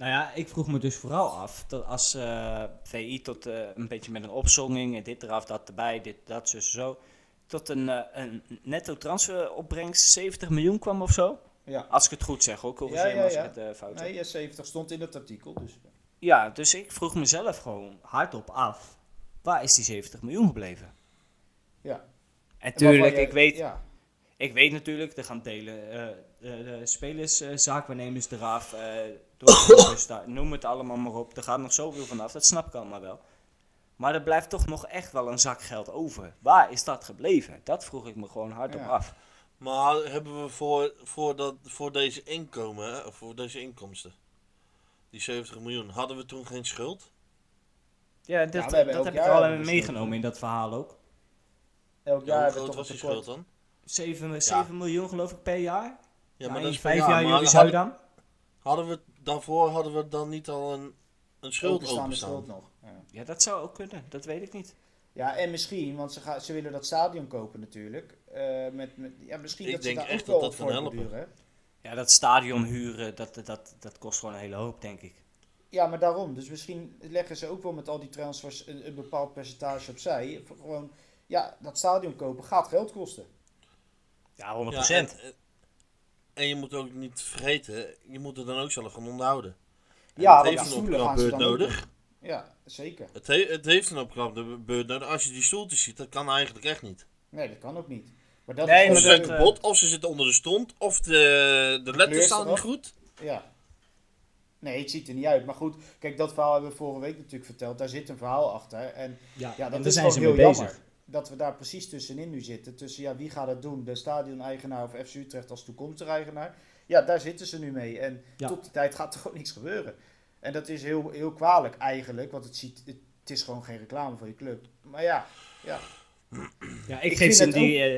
Nou ja, ik vroeg me dus vooral af dat als eh, VI tot eh, een beetje met een opzomming en dit eraf, dat erbij, dit, dat, zo, zo, tot een, eh, een netto transferopbrengst 70 miljoen kwam of zo. Ja. Als ik het goed zeg, ook corrigeer Ja, ja, als ik het fout. Nee, ja, 70 stond in het artikel. Dus. Ja, dus ik vroeg mezelf gewoon hardop af, waar is die 70 miljoen gebleven? Ja. En tuurlijk, ik weet, Ja. Ik weet natuurlijk, er gaan delen, de, de spelers, eh, zaakwaarnemers eraf, doorvoerders, daar- noem het allemaal maar op. Er gaat nog zoveel vanaf, dat snap ik allemaal wel. Maar er blijft toch nog echt wel een zak geld over. Waar is dat gebleven? Dat vroeg ik me gewoon hardop Ja. af. Maar hebben we voor, voor, dat, voor deze inkomen, hè, voor deze inkomsten, die 70 miljoen, hadden we toen geen schuld? Ja, dat, heb ik al meegenomen in dat verhaal ook. Elk Ja, jaar hoe groot was die schuld dan? 7, 7 miljoen geloof ik per jaar. Ja, maar in dat is vijf jaar. jaar jullie zou dan? Hadden we daarvoor hadden we dan niet al een, een schuld Openstaande openstaan? schuld nog. Ja. Ja, dat zou ook kunnen. Dat weet ik niet. Ja, en misschien, want ze, gaan, ze willen dat stadion kopen natuurlijk. Eh, met, met, ja, misschien Ik dat denk ze daar echt ook dat wel dat kan voor helpen. Ja, dat stadion huren, dat, dat, dat kost gewoon een hele hoop, denk ik. Ja, maar daarom. Dus misschien leggen ze ook wel met al die transfers een, een bepaald percentage opzij. Gewoon, ja, dat stadion kopen gaat geld kosten. Ja, 100%. Ja, en, en je moet ook niet vergeten, je moet het dan ook zelf gaan onderhouden. En Ja, het heeft een opknapbeurt nodig. doen. Ja, zeker. Het, he- het heeft een opknapbeurt nodig. Als je die stoeltjes ziet, dat kan eigenlijk echt niet. Nee, dat kan ook niet. Maar dat Nee, is maar ze wel zijn kapot, of ze zitten onder de stond, of de, de letters staan niet goed. Ja. Nee, het ziet er niet uit. Maar goed, kijk, dat verhaal hebben we vorige week natuurlijk verteld. Daar zit een verhaal achter. En Ja, dat is zijn gewoon ze heel mee bezig. jammer. Dat we daar precies tussenin nu zitten. Tussen, ja, wie gaat het doen? De stadioneigenaar of FC Utrecht als toekomstige eigenaar? Ja, daar zitten ze nu mee. En Ja. tot die tijd gaat er gewoon niks gebeuren. En dat is heel, heel kwalijk eigenlijk, want het, ziet, het, het is gewoon geen reclame voor je club. Maar ja, ja. Ja, ik, Ik geef ze die, eh,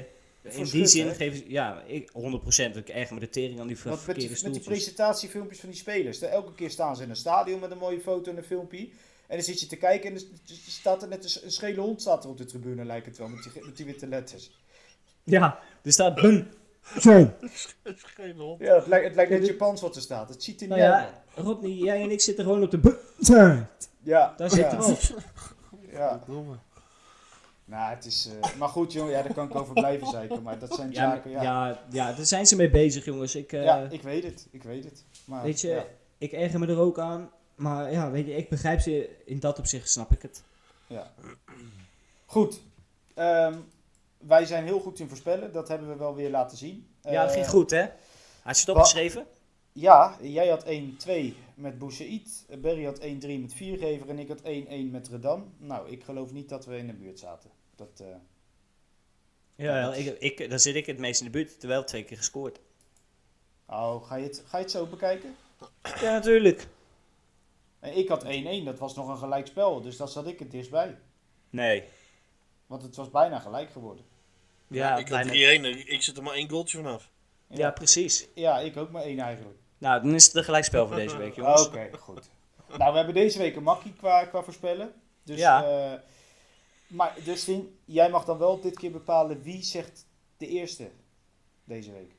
in die zin, hè? geef, ja, ik, 100% ik erger me de tering aan die ver- Want met die, verkeerde met die presentatiefilmpjes van die spelers. Elke keer staan ze in een stadion met een mooie foto en een filmpje. En dan zit je te kijken en er staat er net een schele hond staat er op de tribune, lijkt het wel, met die, met die witte letters. Ja, er staat bun. Zo. Het is geen hond. Ja, het lijkt, het lijkt net Japans wat er staat. Het ziet er niet Nou uit. ja, Rodney, jij en ik zitten gewoon op de bun. Ja, Daar zitten ja, we op. Ja. Domme. Nou, het is... eh, maar goed, jongen, ja, daar kan ik over blijven zeiken. Maar dat zijn Ja, zaken, ja. ja, ja, daar zijn ze mee bezig, jongens. Ik, eh, Ja, ik weet het. Ik weet het. Maar, weet je, ja. ik erger me er ook aan. Maar ja, weet je, ik begrijp ze in dat opzicht, snap ik het. Ja. Goed. Ehm, wij zijn heel goed in voorspellen. Dat hebben we wel weer laten zien. Ja, dat Eh, ging goed, hè? Had je het opgeschreven? Ja, jij had 1-2 met Boussaïd. Berry had 1-3 met Viergever. En ik had 1-1 met Redan. Nou, ik geloof niet dat we in de buurt zaten. Dat, eh, Ja, ik, ik, dan zit ik het meest in de buurt, terwijl twee keer gescoord. Oh, ga je, het, ga je het zo bekijken? Ja, natuurlijk. En ik had 1-1. Dat was nog een gelijk spel. Dus daar zat ik het dichtstbij. Nee. Want het was bijna gelijk geworden. Ja, ik had bijna. 3-1. Ik zit er maar één goaltje vanaf. ja, precies. Ja, ik ook maar één eigenlijk. Nou, dan is het een gelijkspel voor deze week, Oké, jongens. goed. Nou, we hebben deze week een makkie qua, qua voorspellen. Dus, Ja. eh, maar Dustin, jij mag dan wel dit keer bepalen wie zegt de eerste deze week.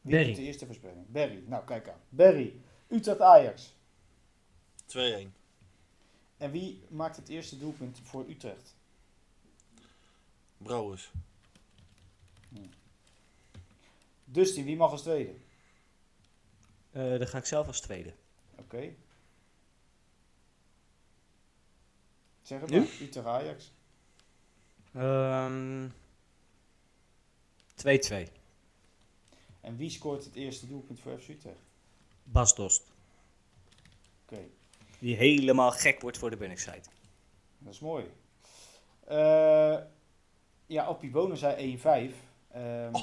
Wie Berry. doet de eerste voorspelling? Berry. Nou, kijk aan. Berry. Utrecht Ajax. 2-1. En wie maakt het eerste doelpunt voor Utrecht? Brouwers. Dustin, wie mag als tweede? Eh, dan ga ik zelf als tweede. Oké. Zeg het Nu? maar. Utrecht Ajax. Ehm 2-2. En wie scoort het eerste doelpunt voor FC Utrecht? Bas Dost. Oké. Die helemaal gek wordt voor de Bunningside. Dat is mooi. Eh ja, Appie Bonen zei 1-5. Ehm,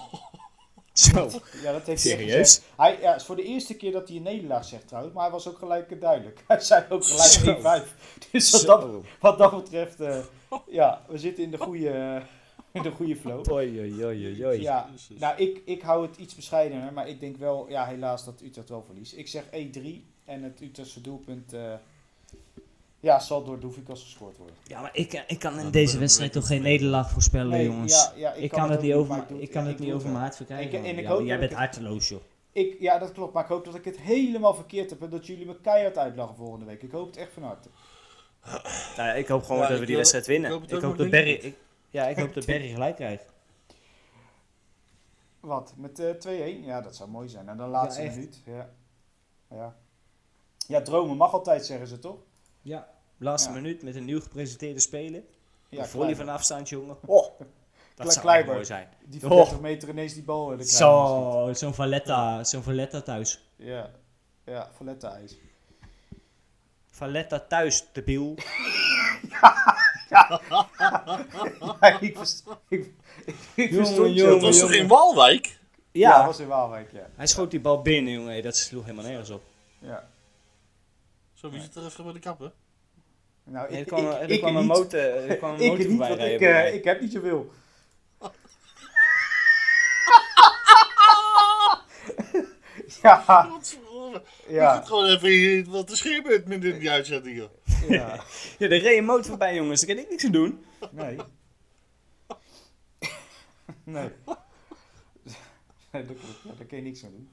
Zo. ja, dat heeft Serieus? Hij, ja, het is voor de eerste keer dat hij een nederlaag zegt trouwens, maar hij was ook gelijk duidelijk. Hij zei ook gelijk Zo. 1-5. Dus wat dat, wat dat betreft, eh, ja, we zitten in de goede, in de goede flow. Oei, oei, oei, oei. Ja, nou, ik, ik hou het iets bescheidener, maar ik denk wel, ja, helaas dat Utrecht wel verliest. Ik zeg 1-3 en het Utrechtse doelpunt, eh, ja, zal door Doefikas gescoord worden. Ja, maar ik, ik kan in dat deze wedstrijd toch geen nederlaag voorspellen, Nee, jongens. ja, ja, ik, kan het niet over, doe ik kan het ik niet over mijn hart verkrijgen. Ik- en man. ik Ja, hoop jij dat bent harteloos, joh. Ik, ja, dat klopt, maar ik hoop dat ik het helemaal verkeerd heb en dat jullie me keihard uitlachen volgende week. Ik hoop het echt van harte. Nou, ja, ik hoop gewoon Ja, dat we die wedstrijd winnen. ik hoop Ik dat Berry... ik. ja, ik hoop dat Berry gelijk krijgt. Wat, met eh 2-1? Ja, dat zou mooi zijn. En dan laatste Ja, minuut. Ja. ja. Ja, dromen mag altijd, zeggen ze toch? Ja, Laatste Ja. minuut met een nieuw gepresenteerde speler. Ja, een volley Kleiber. van afstand, jongen. Oh, dat zou Kleiber. mooi zijn. Die van Oh. 30 meter ineens die bal willen krijgen. Zo, zo'n Valletta, zo'n Valletta thuis. Ja, ja Valletta ijs. Valletta thuis, debiel. Ja, ik verst- ik, ik, ik Jongen, verstond jongen. Dat was toch jongen. in Walwijk? Ja, Ja, dat was in Waalwijk, ja. hij schoot die bal binnen, jongen. Dat sloeg helemaal nergens op. ja. Zo, wie zit er even bij de kappen? Nou, Er ik, kwam, ik, er ik, kwam een niet. motor, er kwam een Ik motor niet, voorbij rijden ik, eh, ik heb niet zoveel. ja, ja, zit gewoon even hier wat te schermen midden in die uitzending, joh. ja. Ja, er reed een motor voorbij, jongens. Daar kan ik niks aan doen. Nee. Nee. Nee, dat klopt. Ja, daar kun je niks aan doen.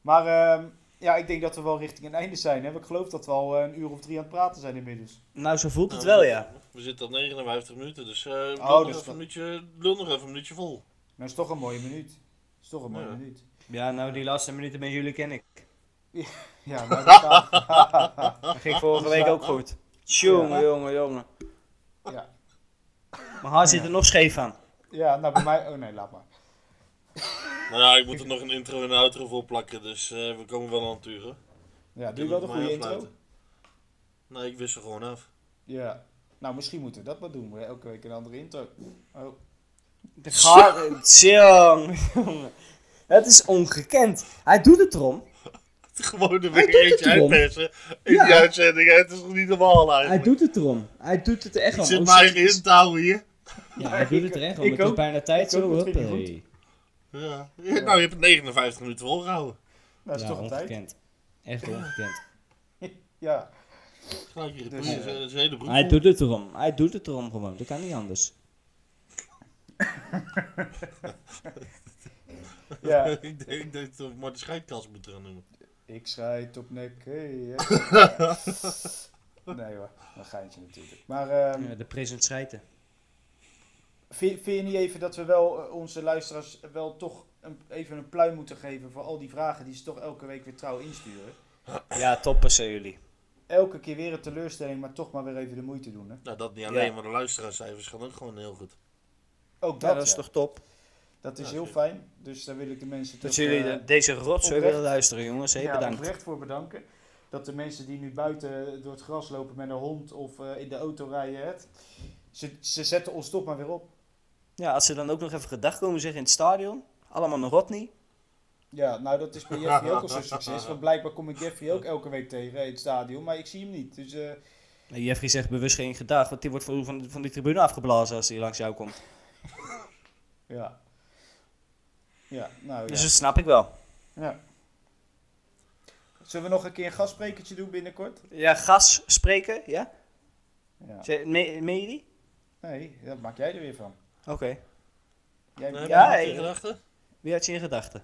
Maar ehm, ja, ik denk dat we wel richting een einde zijn. Hè? Ik geloof dat we al eh, een uur of drie aan het praten zijn inmiddels. Nou, zo voelt het wel, ja. We zitten op 59 minuten, dus eh lul, Oh, nog dus even een minuutje, lul nog even een minuutje vol. Nou, is toch een mooie minuut. is toch een mooie Ja. minuut. Ja, nou, die laatste minuten met jullie ken ik. Ja, dat gaat. Dat ging vorige week ook goed. Jongen, jongen, jongen. ja. Mijn haar zit er nog scheef aan. ja, nou bij mij... Oh nee, laat maar. Nou ja, ik moet er nog een intro en een outro voor plakken, dus eh, we komen wel aan het uur. hoor. Ja, doe je wel de mij goede intro? Nee, ik wissel gewoon af. Ja. Nou, misschien moeten we dat maar doen. Elke week een andere intro. Oh. De gaat... Jong, jongen. Het is ongekend. Hij doet het erom. Gewoon er Hij weer eentje uitpersen in Ja. die uitzending. Het is nog niet normaal Hij eigenlijk. doet het erom. Hij doet het er echt Ik om. zit Ook mij serieus. in houden hier. Ja, hij doet het er echt om. ik Het is bijna tijd Ik zo. ik Huppatee. Ja. Ja, Nou, je hebt het 59 minuten volgehouden. Dat is Ja, toch een tijd? Echt ongekend. Ja. Gelijk hier, Dus, eh, hele Hij doet het erom. Hij doet het erom gewoon. Dat kan niet anders. ja. ik denk dat je maar de scheidkast moet gaan noemen. Ik schrijf op nek. Hey, nee hoor, een geintje natuurlijk. Maar ehm, Ja, de present schijten. Vind, vind je niet even dat we wel eh, onze luisteraars wel toch een, even een pluim moeten geven voor al die vragen die ze toch elke week weer trouw insturen? Ja, toppers zijn jullie. Elke keer weer een teleurstelling, maar toch maar weer even de moeite doen. Hè? Nou, dat niet alleen, Ja. maar de luisteraarscijfers gaan ook gewoon heel goed. Ook dat, Ja, dat is ja. toch top. dat is Ja, heel fijn. Dus daar wil ik de mensen Dat toch, jullie eh, de- deze rotzooi willen luisteren, jongens. Heel ja, bedankt. oprecht voor bedanken. Dat de mensen die nu buiten door het gras lopen met een hond of eh, in de auto rijden, het, ze, ze zetten ons toch maar weer op. Ja, als ze dan ook nog even gedag komen zeggen in het stadion. Allemaal een Rodney. Ja, nou dat is bij Jeffrey ook al zo'n succes. Want blijkbaar kom ik Jeffrey ook elke week tegen in het stadion, maar ik zie hem niet. Dus eh, Nee, Jeffrey zegt bewust geen gedag, want die wordt van, van, van die tribune afgeblazen als hij langs jou komt. ja. Ja, nou Dus ja. dat snap ik wel. ja. Zullen we nog een keer een gastsprekertje doen binnenkort? Ja, gas spreken, ja? Ja. Meen je die? Nee, dat maak jij er weer van. Oké. Jij, Ja, heb je in gedachten? Wie had je in gedachten?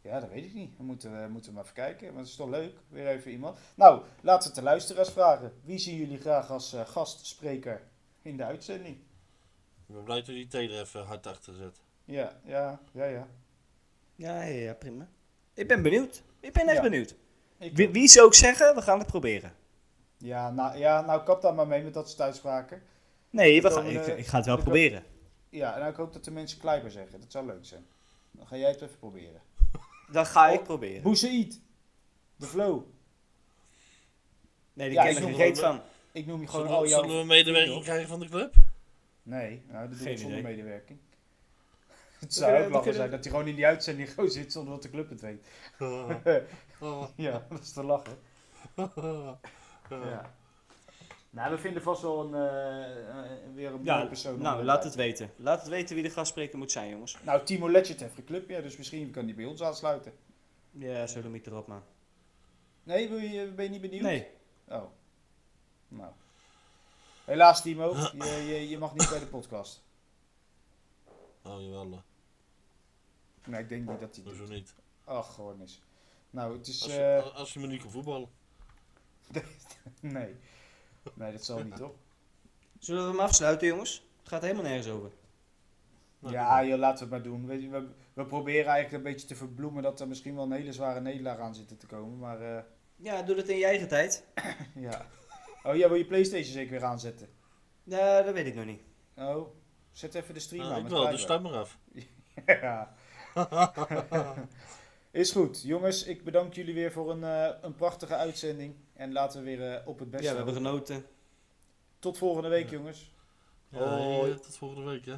Ja, dat weet ik niet. Dan moeten we, moeten we maar even kijken. Maar het is toch leuk. Weer even iemand. Nou, laten we de luisteraars vragen. Wie zien jullie graag als eh, gastspreker in de uitzending? Ik ben blij dat je die thee er even hard achter zet. Ja, ja, ja, ja. Ja, ja, ja, prima. Ik ben benieuwd. Ik ben echt Ja. benieuwd. Ik, Wie, wie zou ik zeggen? We gaan het proberen. ja, nou, ja, nou kap dan maar mee met dat soort uitspraken. Nee, we gaan, ik, eh, ik ga het wel ik- proberen. Ja, en ik hoop dat de mensen Kleiber zeggen. Dat zou leuk zijn. Dan ga jij het even proberen. Dat ga ik Oh, proberen. Boezeïd. De flow. Nee, die Ja, ken ik ik noem geen reet van. Ik noem je gewoon Zullen, al we- jouw... zullen we medewerking krijgen van de club? Nee, nou, dat doen Geen we zonder idee. medewerking. Het zou ook lachen zijn dat hij gewoon in die uitzending gewoon zit zonder dat de club het weet. Ja, dat is te lachen. Ja. Nou, we vinden vast wel een, eh, eh, weer een Ja, mooie persoon. nou, erbij laat het weten. Laat het weten wie de gastspreker moet zijn, jongens. Nou, Timo Letchert heeft een club, ja, dus misschien kan die bij ons aansluiten. Ja, zo niet erop, man. Nee, wil je, ben je niet benieuwd? Nee. Oh. Nou. Helaas, Timo. Je, je, je mag niet bij de podcast. Oh, jawel. eh. Nee, ik denk niet dat hij Hoezo doet. niet? Ach, gewoon eens. Nou, het is... Als eh, je, als je me niet kan voetballen. nee. Nee, dat zal niet, toch? Zullen we hem afsluiten, jongens? Het gaat helemaal nergens over. Nou, ja, joh, laten we het maar doen. Weet je, we, we proberen eigenlijk een beetje te verbloemen dat er misschien wel een hele zware nederlaag aan zit te komen. Maar eh, Ja, doe dat in je eigen tijd. ja. Oh, jij wil je Playstation zeker weer aanzetten? Ja, dat weet ik nog niet. Oh, zet even de stream Nou, aan. ik met wel, dus stem maar af. Ja. Is goed. Jongens, ik bedank jullie weer voor een, eh, een prachtige uitzending. En laten we weer eh, op het beste Ja, we hebben genoten. Tot volgende week, jongens. Ja, Hoi. eh, tot volgende week, hè.